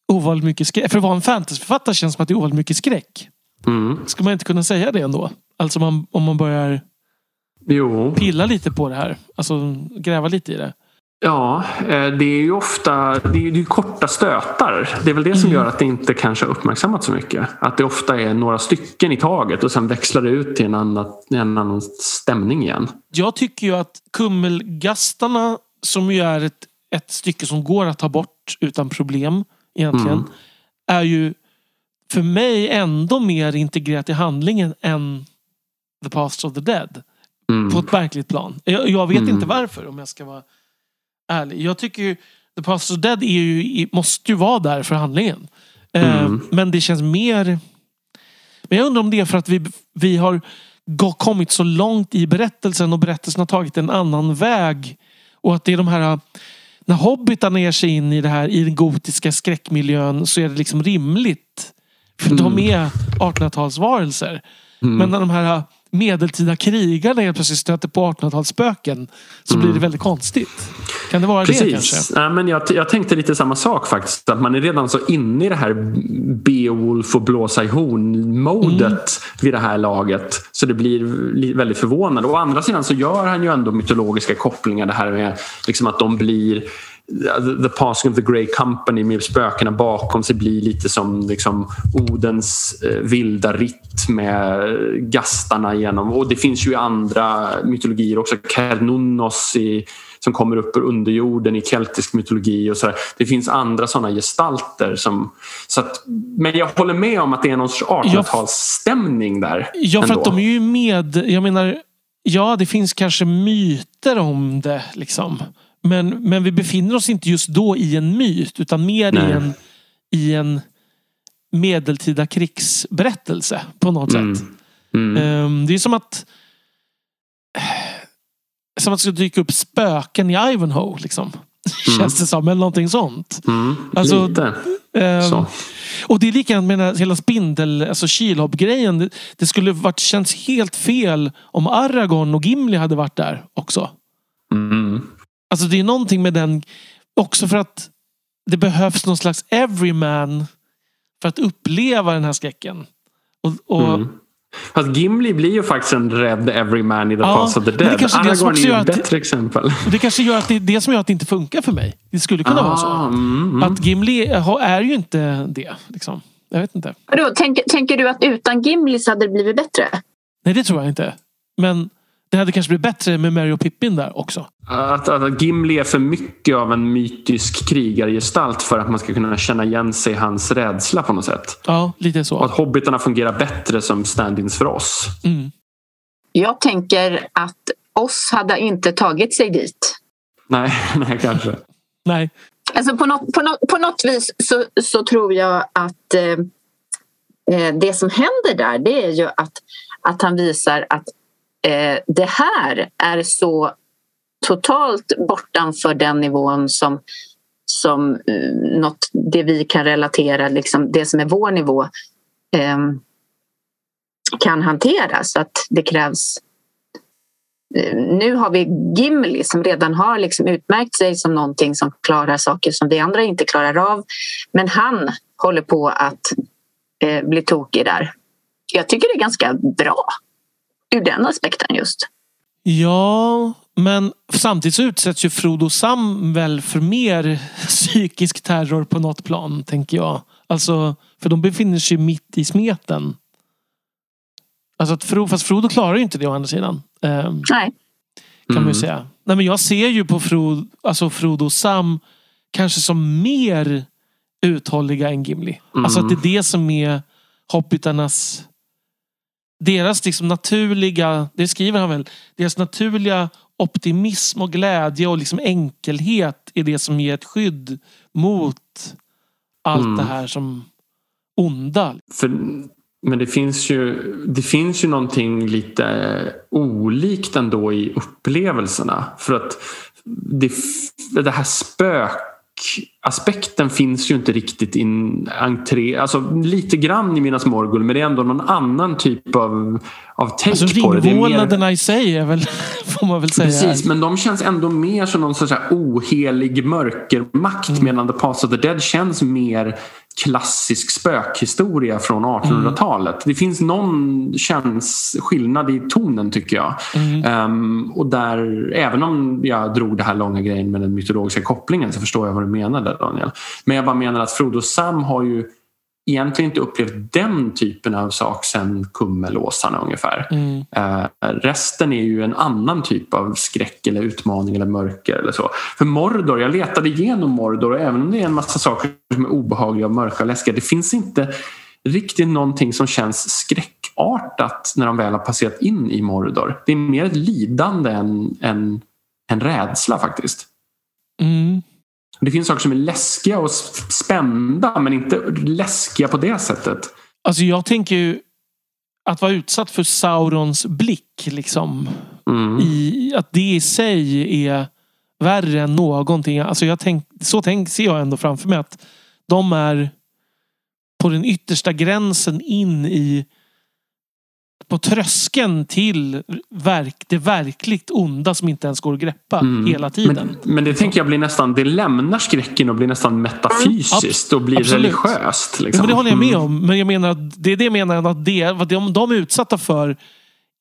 ovanligt mycket skräck. För att vara en fantasyförfattare känns det som att det är ovanligt mycket skräck. Mm. Ska man inte kunna säga det ändå? Alltså man, om man börjar jo. pilla lite på det här. Alltså gräva lite i det. Ja, eh, det är ju ofta det är ju korta stötar. Det är väl det som mm. gör att det inte kanske har uppmärksammats så mycket. Att det ofta är några stycken i taget och sen växlar det ut till en annan, en annan stämning igen. Jag tycker ju att Kummelgastarna som ju är ett, ett stycke som går att ta bort utan problem egentligen. Mm. Är ju för mig ändå mer integrerat i handlingen än The Past of the Dead. Mm. På ett verkligt plan. Jag, jag vet inte mm. varför om jag ska vara ärlig. Jag tycker ju The Pastor Dead är ju, måste ju vara där för handlingen. Eh, mm. Men det känns mer... Men jag undrar om det är för att vi, vi har kommit så långt i berättelsen och berättelsen har tagit en annan väg. Och att det är de här... När hobbitarna ger sig in i det här i den gotiska skräckmiljön så är det liksom rimligt. För mm. de är 1800-talsvarelser. Mm. Men när de här medeltida krigarna helt plötsligt stöter på 1800-talsspöken så mm. blir det mm. väldigt konstigt. Kan det vara Precis. det kanske? Ja, men jag, jag tänkte lite samma sak faktiskt. Att man är redan så inne i det här Beowulf och blåsa i horn-modet mm. vid det här laget. Så det blir väldigt förvånande. Å andra sidan så gör han ju ändå mytologiska kopplingar. Det här med liksom att de blir The, the Passing of the Grey Company med spökena bakom sig blir lite som liksom, Odens eh, vilda ritt med gastarna genom. Och det finns ju i andra mytologier också. Kernunnos i, som kommer upp ur underjorden i keltisk mytologi. och så där. Det finns andra sådana gestalter. Som, så att, men jag håller med om att det är någon sorts 1800-talsstämning där. Ja, för ändå. att de är ju med. Jag menar, ja det finns kanske myter om det. Liksom. Men, men vi befinner oss inte just då i en myt utan mer i en, i en medeltida krigsberättelse på något Mm. sätt. Mm. Ehm, det är som att som att det ska dyka upp spöken i Ivanhoe. Liksom. Känns det som. Eller någonting sånt. Mm. Alltså, Lite Ehm, så. och det är likadant med den hela spindel, alltså Kilhobb-grejen. Det, det skulle varit känts helt fel om Aragorn och Gimli hade varit där också. Alltså det är någonting med den, också för att det behövs någon slags everyman för att uppleva den här skräcken. Och, och Mm. Fast Gimli blir ju faktiskt en rädd everyman i The Ja, Pass of the Dead. Aragorn är ju gör ett att- bättre exempel. det kanske gör att det är det som gör att det inte funkar för mig. Det skulle kunna vara så. Ah, mm, mm. Att Gimli är ju inte det. Liksom. Jag vet inte. Vadå, tänker, tänker du att utan Gimli så hade det blivit bättre? Nej, det tror jag inte. Men det hade kanske blivit bättre med Mary och Pippin där också. Att, att Gimli är för mycket av en mytisk krigargestalt för att man ska kunna känna igen sig i hans rädsla på något sätt. Ja, lite Och så. att hobbitarna fungerar bättre som stand-ins för oss. Mm. Jag tänker att oss hade inte tagit sig dit. Nej, nej kanske. Nej. Alltså på, något, på, något, på något vis så, så tror jag att eh, eh, det som händer där det är ju att, att han visar att eh, det här är så totalt bortanför den nivån som, som eh, något, det vi kan relatera, liksom, det som är vår nivå eh, kan hantera. Så att det krävs Eh, nu har vi Gimli som redan har liksom utmärkt sig som någonting som klarar saker som vi andra inte klarar av. Men han håller på att eh, bli tokig där. Jag tycker det är ganska bra ur den aspekten just. Ja, men samtidigt så utsätts ju Frodo Sam väl för mer psykisk terror på något plan, tänker jag. Alltså, för de befinner sig mitt i smeten. Alltså att Frodo, fast Frodo klarar ju inte det å andra sidan. Ehm, Nej. kan man Mm. ju säga. Nej, men jag ser ju på Frodo, alltså Frodo och Sam kanske som mer uthålliga än Gimli. Alltså att det är det som är hobbitarnas deras liksom naturliga, det skriver han väl, deras naturliga optimism och glädje och liksom enkelhet är det som ger ett skydd mot allt Mm. det här som onda. För, men det finns, ju, det finns ju någonting lite olikt ändå i upplevelserna. För att det, det här spökaspekten finns ju inte riktigt i en entré. Alltså lite grann i Minas Morgul men det är ändå någon annan typ av, av take Alltså på det. är mer- ringvålnaderna i sig är väl, får man väl säga. Precis, men de känns ändå mer som någon sorts ohelig mörkermakt Mm. medan The Pass of the Dead känns mer klassisk spökhistoria från 1800-talet. Det finns någon känns skillnad i tonen tycker jag. Mm. Ehm, och där, även om jag drog det här långa grejen med den mytologiska kopplingen så förstår jag vad du menar där Daniel. Men jag bara menar att Frodo och Sam har ju egentligen inte upplevt den typen av sak sen Kummelåsarna ungefär. Mm. Eh, resten är ju en annan typ av skräck eller utmaning eller mörker eller så. För Mordor, jag letade igenom Mordor och även om det är en massa saker som är obehagliga och mörka och läskiga, det finns inte riktigt någonting som känns skräckartat när de väl har passerat in i Mordor. Det är mer ett lidande än en, en rädsla faktiskt. Mm. Det finns saker som är läskiga och spända men inte läskiga på det sättet. Alltså jag tänker ju att vara utsatt för Saurons blick. Liksom, Mm. i, att det i sig är värre än någonting. Alltså jag tänk, så tänk, ser jag ändå framför mig att de är på den yttersta gränsen in i på tröskeln till verk, det verkligt onda som inte ens går att greppa Mm. hela tiden. Men, men det tänker jag blir nästan, det lämnar skräcken och blir nästan metafysiskt och blir absolut. religiöst. Ja, Liksom. men det håller jag med Mm. om. Men jag menar att det är det jag menar att det, vad de, de är utsatta för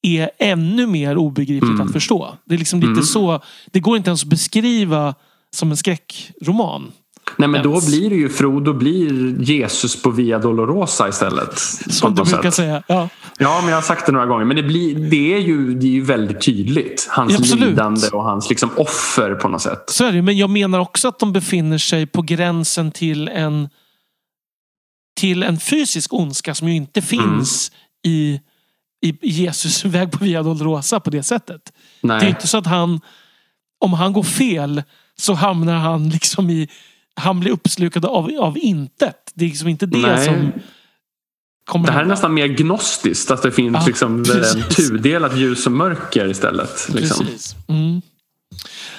är ännu mer obegripligt Mm. att förstå. Det är liksom lite Mm. så. Det går inte ens att beskriva som en skräckroman. Nej men då blir det ju Frodo blir Jesus på Via Dolorosa istället. Som du brukar sätt. säga. Ja. Ja, men jag har sagt det några gånger. Men det, blir, det, är, ju, det är ju väldigt tydligt. Hans absolut. lidande och hans liksom offer på något sätt. Så är det, men jag menar också att de befinner sig på gränsen till en till en fysisk ondska som ju inte finns i, i Jesus väg på Via Dolorosa på det sättet. Nej. Det är inte så att han, om han går fel så hamnar han liksom i, han blir uppslukad av, av intet. Det är liksom inte det Nej. som kommer Det här är nästan mer gnostiskt. Att det finns Ja, liksom en tudelat ljus och mörker istället. Liksom. Precis. Mm.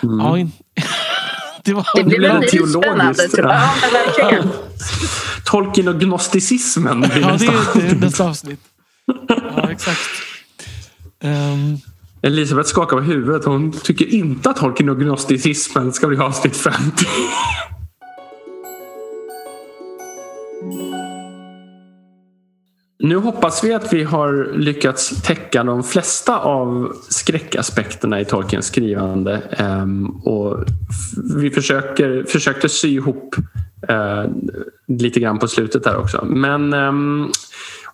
Mm. Ja, in... det var Det blir väldigt teologiskt. spännande tror jag. Ja, verkligen. Tolkien och gnosticismen blir Ja, det är, det är nästa avsnitt. Ja, exakt. Ehm, Elisabeth skakar på huvudet. Hon tycker inte att Tolkien och gnosticismen ska bli avsnitt 50. Nu hoppas vi att vi har lyckats täcka de flesta av skräckaspekterna i Tolkiens skrivande. Ehm, och vi försöker, försökte sy ihop eh, lite grann på slutet där också. Men ehm,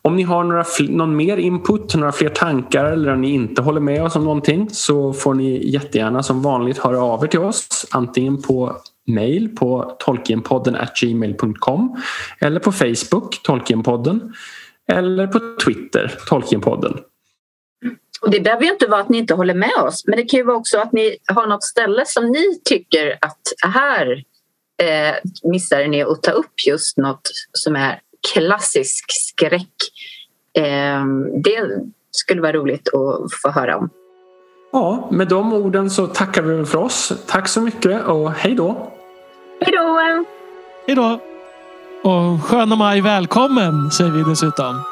om ni har några, fl- någon mer input, några fler tankar eller om ni inte håller med oss om någonting så får ni jättegärna som vanligt höra av er till oss. Antingen på mail på tolkienpodden gmail.com eller på Facebook, Tolkienpodden. Eller på Twitter, Tolkienpodden. Och det behöver ju inte vara att ni inte håller med oss men det kan ju vara också att ni har något ställe som ni tycker att här eh, missar ni att ta upp just något som är klassisk skräck. Eh, det skulle vara roligt att få höra om. Ja, med de orden så tackar vi för oss. Tack så mycket och hej då! Hej då! hej då! Och sköna maj välkommen säger vi dessutom.